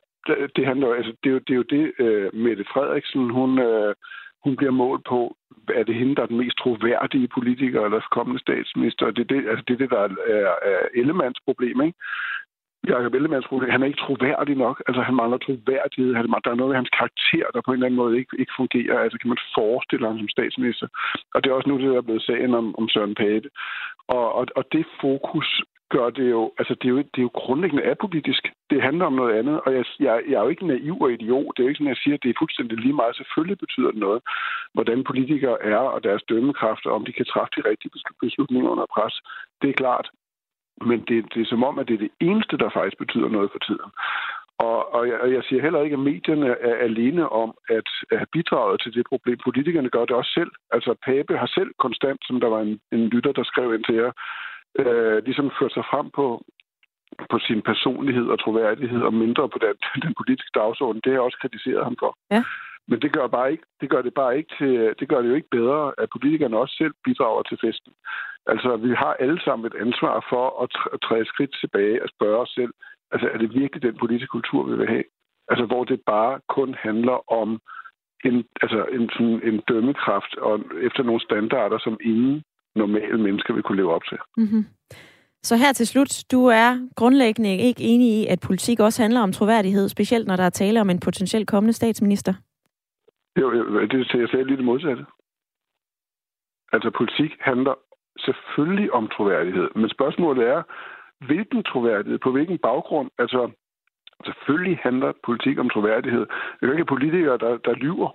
det handler altså, det er jo det, er jo det øh, Mette Frederiksen, hun, øh, hun bliver målt på, er det hende, der er den mest troværdige politiker eller kommende statsminister? Det er det, altså, det, er det der er, er Ellemands problem, ikke? Jakob Ellemanns problem, han er ikke troværdig nok. Altså, han mangler troværdighed. Han, der er noget af hans karakter, der på en eller anden måde ikke, ikke fungerer. Altså, kan man forestille ham som statsminister? Og det er også nu, det der er blevet sagen om, om Søren Pape. Og, og, og det fokus gør det jo, altså det er jo, det er jo grundlæggende apolitisk. Det handler om noget andet, og jeg, jeg, jeg er jo ikke naiv og idiot. Det er jo ikke sådan, at jeg siger, at det er fuldstændig lige meget. Selvfølgelig betyder det noget, hvordan politikere er og deres dømmekraft, og om de kan træffe de rigtige beslutninger under pres. Det er klart. Men det, det er som om, at det er det eneste, der faktisk betyder noget for tiden. Og, og, jeg, og jeg siger heller ikke, at medierne er alene om at, at have bidraget til det problem. Politikerne gør det også selv. Altså, Pape har selv konstant, som der var en, en lytter, der skrev ind til jer, øh, ligesom ført sig frem på, på sin personlighed og troværdighed, og mindre på den, den politiske dagsorden. Det har jeg også kritiseret ham for. Ja. Men det gør, bare ikke, det gør det bare ikke til, det gør det jo ikke bedre, at politikerne også selv bidrager til festen. Altså, vi har alle sammen et ansvar for at træde skridt tilbage og spørge os selv, altså, er det virkelig den politiske kultur, vi vil have? Altså, hvor det bare kun handler om en, altså en, sådan en dømmekraft og efter nogle standarder, som ingen normale mennesker vil kunne leve op til. Mm-hmm. Så her til slut, du er grundlæggende ikke enig i, at politik også handler om troværdighed, specielt når der er tale om en potentiel kommende statsminister? Jo, det jeg sagde lige det modsatte. Altså politik handler selvfølgelig om troværdighed, men spørgsmålet er, hvilken troværdighed, på hvilken baggrund? Altså, selvfølgelig handler politik om troværdighed. Det er ikke politikere, der, der lyver.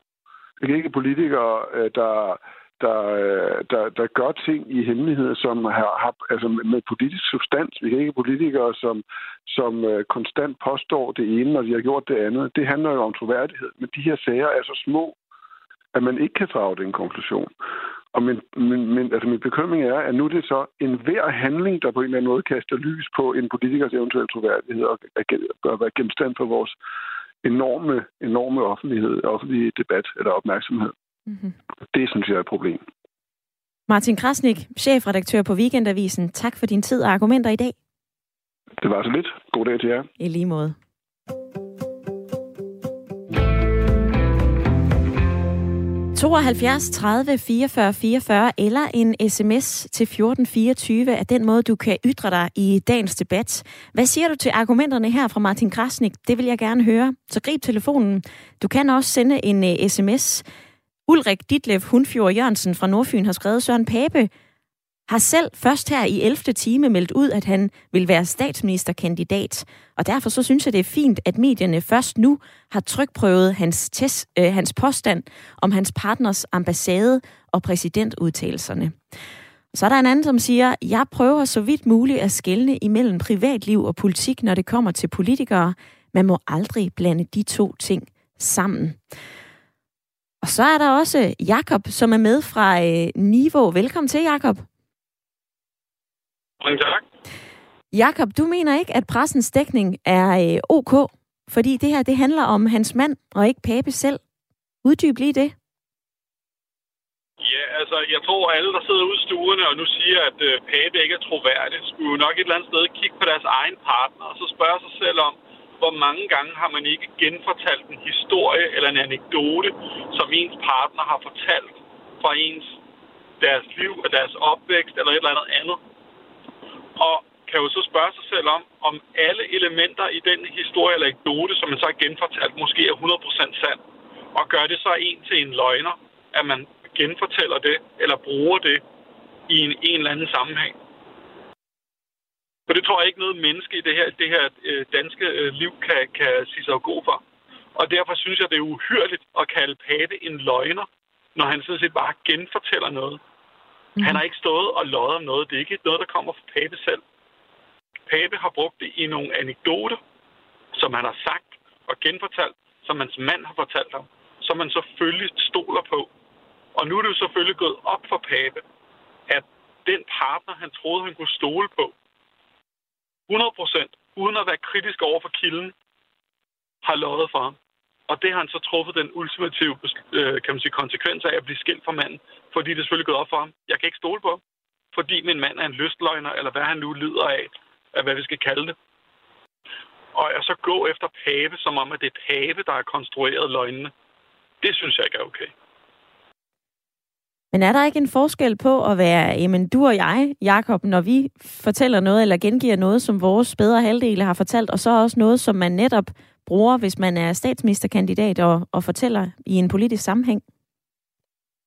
Det kan ikke politikere, øh, der, der, øh, der, der gør ting i hemmelighed, som har, har altså med politisk substans. Vi kan ikke politikere, som, som øh, konstant påstår det ene, når de har gjort det andet. Det handler jo om troværdighed. Men de her sager er så små, at man ikke kan drage den konklusion. Og min, min, min, altså min bekymring er, at nu er det så en hver handling, der på en eller anden måde kaster lys på en politikers eventuelle troværdighed og gør være genstand for vores enorme, enorme offentlighed, offentlige debat eller opmærksomhed. Mm-hmm. Det synes jeg er et problem. Martin Krasnik, chefredaktør på Weekendavisen. Tak for din tid og argumenter i dag. Det var så lidt. God dag til jer. I lige måde. 72 30 44 44 eller en sms til 1424 er den måde, du kan ytre dig i dagens debat. Hvad siger du til argumenterne her fra Martin Krasnik? Det vil jeg gerne høre. Så grib telefonen. Du kan også sende en uh, øh, sms. Ulrik Ditlev Hundfjord Jørgensen fra Nordfyn har skrevet Søren Pape har selv først her i 11. time meldt ud, at han vil være statsministerkandidat. Og derfor så synes jeg, det er fint, at medierne først nu har trykprøvet hans, test, øh, hans påstand om hans partners ambassade og præsidentudtalelserne. Så er der en anden, som siger, jeg prøver så vidt muligt at skelne imellem privatliv og politik, når det kommer til politikere. Man må aldrig blande de to ting sammen. Og så er der også Jakob, som er med fra øh, Niveau. Velkommen til, Jakob. Mange tak. Jakob, du mener ikke, at pressens dækning er øh, ok, fordi det her det handler om hans mand og ikke Pape selv. Uddyb lige det. Ja, altså, jeg tror, alle, der sidder ude i stuerne og nu siger, at øh, Pape ikke er troværdig, skulle nok et eller andet sted kigge på deres egen partner og så spørge sig selv om, hvor mange gange har man ikke genfortalt en historie eller en anekdote, som ens partner har fortalt fra ens deres liv og deres opvækst eller et eller andet andet og kan jo så spørge sig selv om, om alle elementer i den historie eller anekdote, som man så har genfortalt, måske er 100% sand, og gør det så en til en løgner, at man genfortæller det, eller bruger det i en, en eller anden sammenhæng. For det tror jeg ikke noget menneske i det her, det her øh, danske øh, liv kan, kan sige sig god for. Og derfor synes jeg, det er uhyrligt at kalde Pape en løgner, når han sådan set bare genfortæller noget. Mm. Han har ikke stået og løjet om noget. Det er ikke noget, der kommer fra Pape selv. Pape har brugt det i nogle anekdoter, som han har sagt og genfortalt, som hans mand har fortalt ham, som man selvfølgelig stoler på. Og nu er det jo selvfølgelig gået op for Pape, at den partner, han troede, han kunne stole på, 100% uden at være kritisk over for kilden, har lovet for ham. Og det har han så truffet den ultimative øh, kan man sige, konsekvens af at blive skilt fra manden, fordi det selvfølgelig gået op for ham. Jeg kan ikke stole på ham, fordi min mand er en lystløgner, eller hvad han nu lider af, af hvad vi skal kalde det. Og at så gå efter pave, som om at det er pave, der har konstrueret løgnene, det synes jeg ikke er okay. Men er der ikke en forskel på at være, jamen du og jeg, Jakob, når vi fortæller noget eller gengiver noget, som vores bedre halvdele har fortalt, og så også noget, som man netop bruger, hvis man er statsministerkandidat og, og fortæller i en politisk sammenhæng?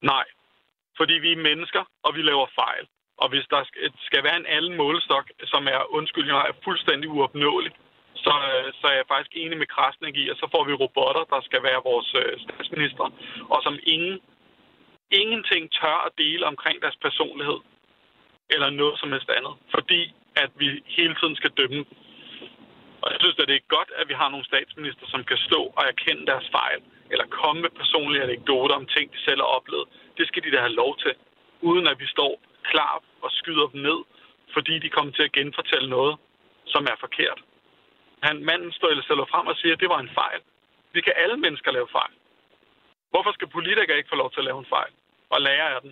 Nej, fordi vi er mennesker, og vi laver fejl. Og hvis der skal være en anden målestok, som er undskyldninger, er fuldstændig uopnåelig, så, øh, så er jeg faktisk enig med Krasnik i, at så får vi robotter, der skal være vores øh, statsminister, og som ingen, ingenting tør at dele omkring deres personlighed, eller noget som helst andet, fordi at vi hele tiden skal dømme og jeg synes, at det er godt, at vi har nogle statsminister, som kan stå og erkende deres fejl, eller komme med personlige anekdoter om ting, de selv har oplevet. Det skal de da have lov til, uden at vi står klar og skyder dem ned, fordi de kommer til at genfortælle noget, som er forkert. Han, manden står eller stiller frem og siger, at det var en fejl. Vi kan alle mennesker lave fejl. Hvorfor skal politikere ikke få lov til at lave en fejl og lære af den?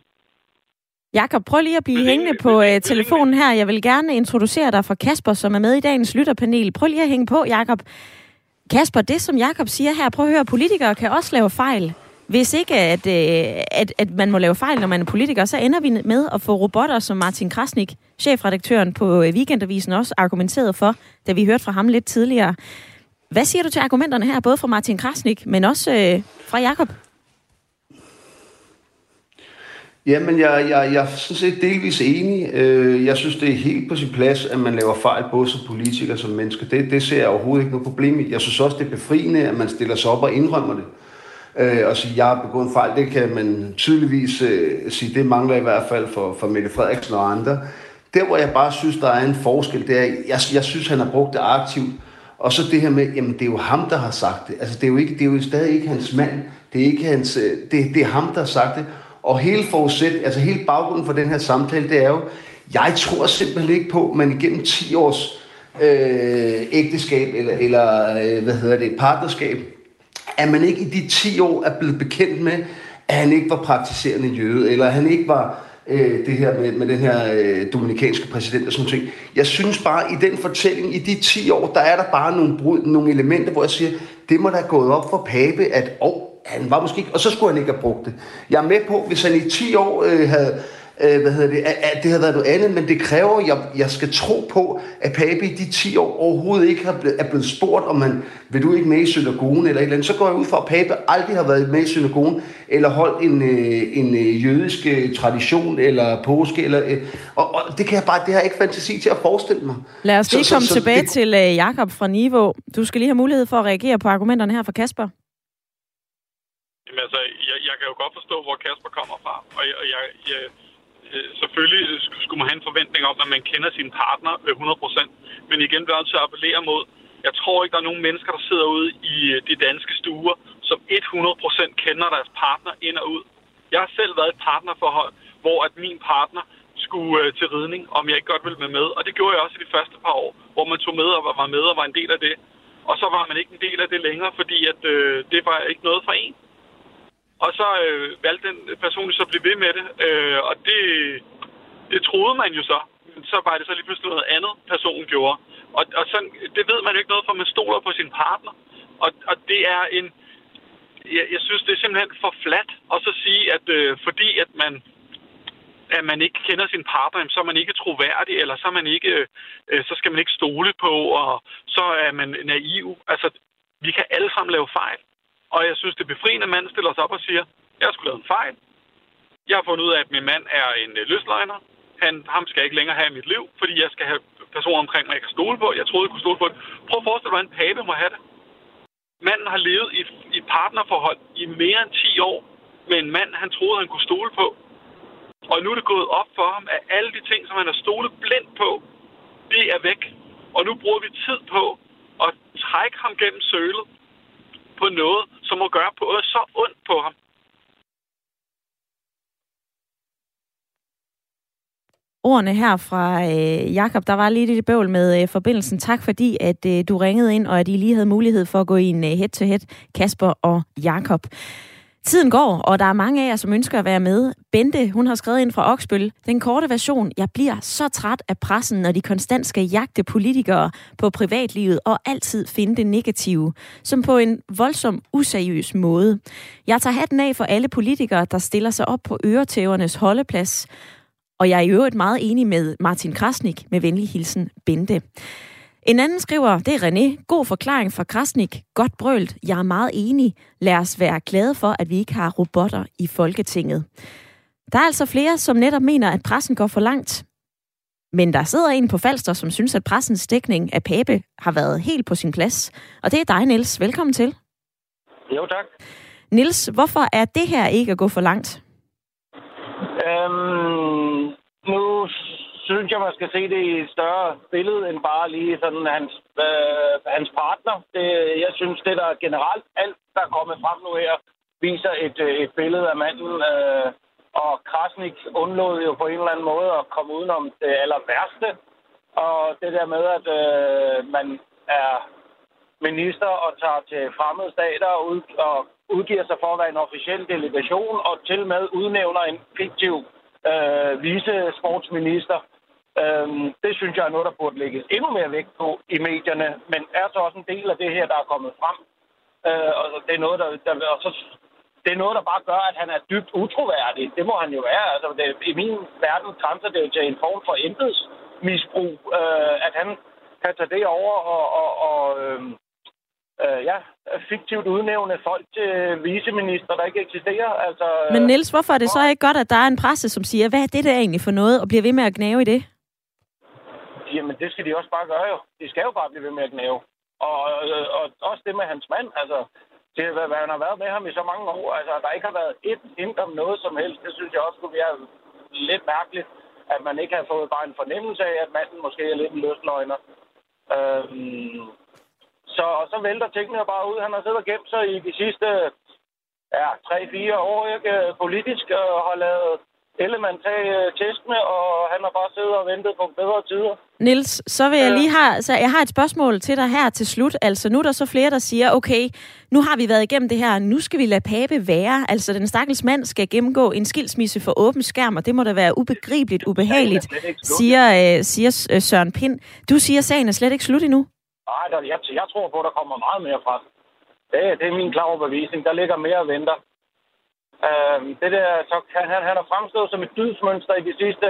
Jakob, prøv lige at blive hængende på uh, telefonen her. Jeg vil gerne introducere dig for Kasper, som er med i dagens lytterpanel. Prøv lige at hænge på, Jakob. Kasper, det som Jakob siger her, prøv at høre, politikere kan også lave fejl. Hvis ikke, at, uh, at, at man må lave fejl, når man er politiker, så ender vi med at få robotter, som Martin Krasnik, chefredaktøren på øh, Weekendavisen, også argumenteret for, da vi hørte fra ham lidt tidligere. Hvad siger du til argumenterne her, både fra Martin Krasnik, men også uh, fra Jakob? Jamen, jeg, jeg, jeg er sådan set delvis enig. Øh, jeg synes, det er helt på sin plads, at man laver fejl, både som politiker og som menneske. Det, det ser jeg overhovedet ikke noget problem i. Jeg synes også, det er befriende, at man stiller sig op og indrømmer det. øh, og sige, jeg har begået en fejl. Det kan man tydeligvis øh, sige, det mangler i hvert fald for, for Mette Frederiksen og andre. Der, hvor jeg bare synes, der er en forskel, det er, jeg, jeg synes, han har brugt det aktivt. Og så det her med, jamen det er jo ham, der har sagt det. Altså det er jo, ikke, det er jo stadig ikke hans mand. Det er, ikke hans, øh, det, det er ham, der har sagt det. Og hele forudsæt, altså hele baggrunden for den her samtale, det er jo, jeg tror simpelthen ikke på, at man igennem 10 års øh, ægteskab eller, eller øh, hvad hedder det, partnerskab, at man ikke i de 10 år er blevet bekendt med, at han ikke var praktiserende jøde, eller han ikke var øh, det her med, med den her øh, dominikanske præsident og sådan noget. Jeg synes bare, i den fortælling, i de 10 år, der er der bare nogle, brud, nogle elementer, hvor jeg siger, det må da have gået op for Pape, at oh, han var måske ikke, og så skulle han ikke have brugt det. Jeg er med på, hvis han i 10 år øh, havde, øh, hvad hedder det, at, at det har været noget andet, men det kræver, at jeg, jeg skal tro på, at Pape i de 10 år overhovedet ikke har blevet, er blevet spurgt, om man vil du ikke med i synagogen eller et eller andet. Så går jeg ud fra, at Pape aldrig har været med i synagogen, eller holdt en, øh, en øh, jødisk øh, tradition, eller påske, eller, og, og, det kan jeg bare, det har jeg ikke fantasi til at forestille mig. Lad os lige så, komme så, så, tilbage det... til uh, Jakob fra Niveau. Du skal lige have mulighed for at reagere på argumenterne her fra Kasper. Jamen altså, jeg, jeg kan jo godt forstå, hvor Kasper kommer fra, og jeg, jeg, jeg øh, selvfølgelig skulle man have en forventning om, at man kender sin partner 100%. Men igen vil til at appellere mod, jeg tror ikke, der er nogen mennesker, der sidder ude i øh, de danske stuer, som 100% kender deres partner ind og ud. Jeg har selv været et partnerforhold, hvor at min partner skulle øh, til ridning, om jeg ikke godt ville med med. Og det gjorde jeg også i de første par år, hvor man tog med og var med og var en del af det. Og så var man ikke en del af det længere, fordi at, øh, det var ikke noget for en. Og så øh, valgte den person så at blive ved med det, øh, og det, det troede man jo så. Men så var det så lige pludselig noget andet, personen gjorde. Og, og sådan, det ved man jo ikke noget, for man stoler på sin partner. Og, og det er en... Jeg, jeg synes, det er simpelthen for flat at så sige, at øh, fordi at man at man ikke kender sin partner, så er man ikke troværdig, eller så, er man ikke, øh, så skal man ikke stole på, og så er man naiv. Altså, vi kan alle sammen lave fejl. Og jeg synes, det er befriende, at manden stiller sig op og siger, jeg skulle lavet en fejl. Jeg har fundet ud af, at min mand er en øh, løsløgner. Han, ham skal jeg ikke længere have i mit liv, fordi jeg skal have personer omkring mig, jeg kan stole på. Jeg troede, jeg kunne stole på det. Prøv at forestille dig, hvordan Pape må have det. Manden har levet i, i et partnerforhold i mere end 10 år med en mand, han troede, han kunne stole på. Og nu er det gået op for ham, at alle de ting, som han har stolet blindt på, det er væk. Og nu bruger vi tid på at trække ham gennem sølet på noget, som må gøre på så ondt på ham. Ordene her fra øh, Jakob, der var lige lidt bøvl med øh, forbindelsen. Tak fordi, at øh, du ringede ind, og at I lige havde mulighed for at gå i en øh, head-to-head, Kasper og Jakob. Tiden går, og der er mange af jer, som ønsker at være med. Bente, hun har skrevet ind fra Oksbøl. Den korte version. Jeg bliver så træt af pressen, når de konstant skal jagte politikere på privatlivet og altid finde det negative, som på en voldsom useriøs måde. Jeg tager hatten af for alle politikere, der stiller sig op på øretævernes holdeplads. Og jeg er i øvrigt meget enig med Martin Krasnik med venlig hilsen Bente. En anden skriver, det er René. God forklaring fra Krasnik. Godt brølt. Jeg er meget enig. Lad os være glade for, at vi ikke har robotter i Folketinget. Der er altså flere, som netop mener, at pressen går for langt. Men der sidder en på Falster, som synes, at pressens dækning af Pape har været helt på sin plads. Og det er dig, Niels. Velkommen til. Jo, tak. Niels, hvorfor er det her ikke at gå for langt? Øhm, nu synes jeg, man skal se det i et større billede end bare lige sådan hans, øh, hans partner. Det, jeg synes, det der generelt, alt der er kommet frem nu her, viser et, øh, et billede af manden. Øh, og Krasnik undlod jo på en eller anden måde at komme udenom det aller værste. Og det der med, at øh, man er minister og tager til fremmede stater og, ud, og udgiver sig for at være en officiel delegation og til med udnævner en fiktiv øh, vice-sportsminister. Øhm, det synes jeg er noget, der burde lægges endnu mere vægt på i medierne, men er så også en del af det her, der er kommet frem. Øh, og det er noget, der, der og så, det er noget, der bare gør, at han er dybt utroværdig. Det må han jo være. Altså, det, I min verden grænser det jo til en form for embedsmisbrug, øh, at han kan tage det over og, og, og øh, øh, ja, fiktivt udnævne folk til viceminister, der ikke eksisterer. Altså, Men Niels, hvorfor er det så ikke godt, at der er en presse, som siger, hvad er det der egentlig for noget, og bliver ved med at gnave i det? Jamen, det skal de også bare gøre jo. De skal jo bare blive ved med at gnave. Og, og, og også det med hans mand, altså, til, hvad han har været med ham i så mange år. Altså, der ikke har været et hint om noget som helst. Det synes jeg også kunne være lidt mærkeligt, at man ikke har fået bare en fornemmelse af, at manden måske er lidt en løsløgner. Øhm, så, og så vælter tingene bare ud. Han har siddet og gemt sig i de sidste ja, 3-4 år ikke, politisk og har lavet Ellemann tage øh, testene, og han har bare siddet og ventet på bedre tider. Nils, så vil jeg lige have, så jeg har et spørgsmål til dig her til slut. Altså nu er der så flere, der siger, okay, nu har vi været igennem det her, nu skal vi lade Pape være. Altså den stakkels mand skal gennemgå en skilsmisse for åben skærm, og det må da være ubegribeligt ubehageligt, siger, øh, siger øh, Søren Pind. Du siger, sagen er slet ikke slut endnu. Nej, jeg, jeg tror på, at der kommer meget mere fra det. Det er min klare overbevisning. Der ligger mere og venter. Øh, det der, så han, han, han har fremstået som et dydsmønster i de sidste,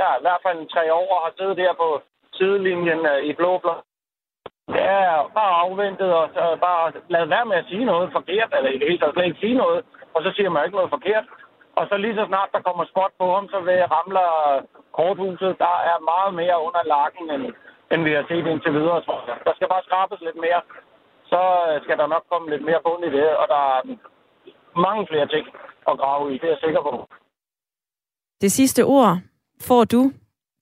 ja, i hvert fald tre år, og har siddet der på sidelinjen øh, i blå blå. Ja, bare afventet og så bare lade være med at sige noget forkert, eller i det hele taget slet ikke sige noget, og så siger man ikke noget forkert. Og så lige så snart der kommer spot på ham, så vil ramler korthuset. Der er meget mere under lakken, end, end vi har set indtil videre, tror jeg. Der skal bare skrabes lidt mere. Så øh, skal der nok komme lidt mere bund i det, og der mange flere ting at grave i, det er jeg sikker på. Det sidste ord får du.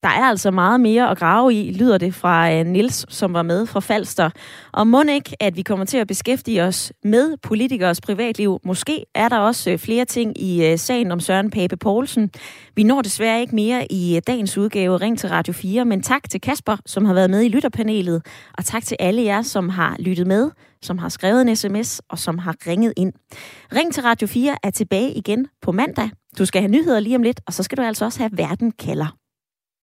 Der er altså meget mere at grave i, lyder det fra øh, Nils, som var med fra Falster. Og må ikke, at vi kommer til at beskæftige os med politikers privatliv. Måske er der også øh, flere ting i øh, sagen om Søren Pape Poulsen. Vi når desværre ikke mere i dagens udgave Ring til Radio 4, men tak til Kasper, som har været med i lytterpanelet, og tak til alle jer, som har lyttet med som har skrevet en sms og som har ringet ind. Ring til Radio 4 er tilbage igen på mandag. Du skal have nyheder lige om lidt, og så skal du altså også have Verden kalder.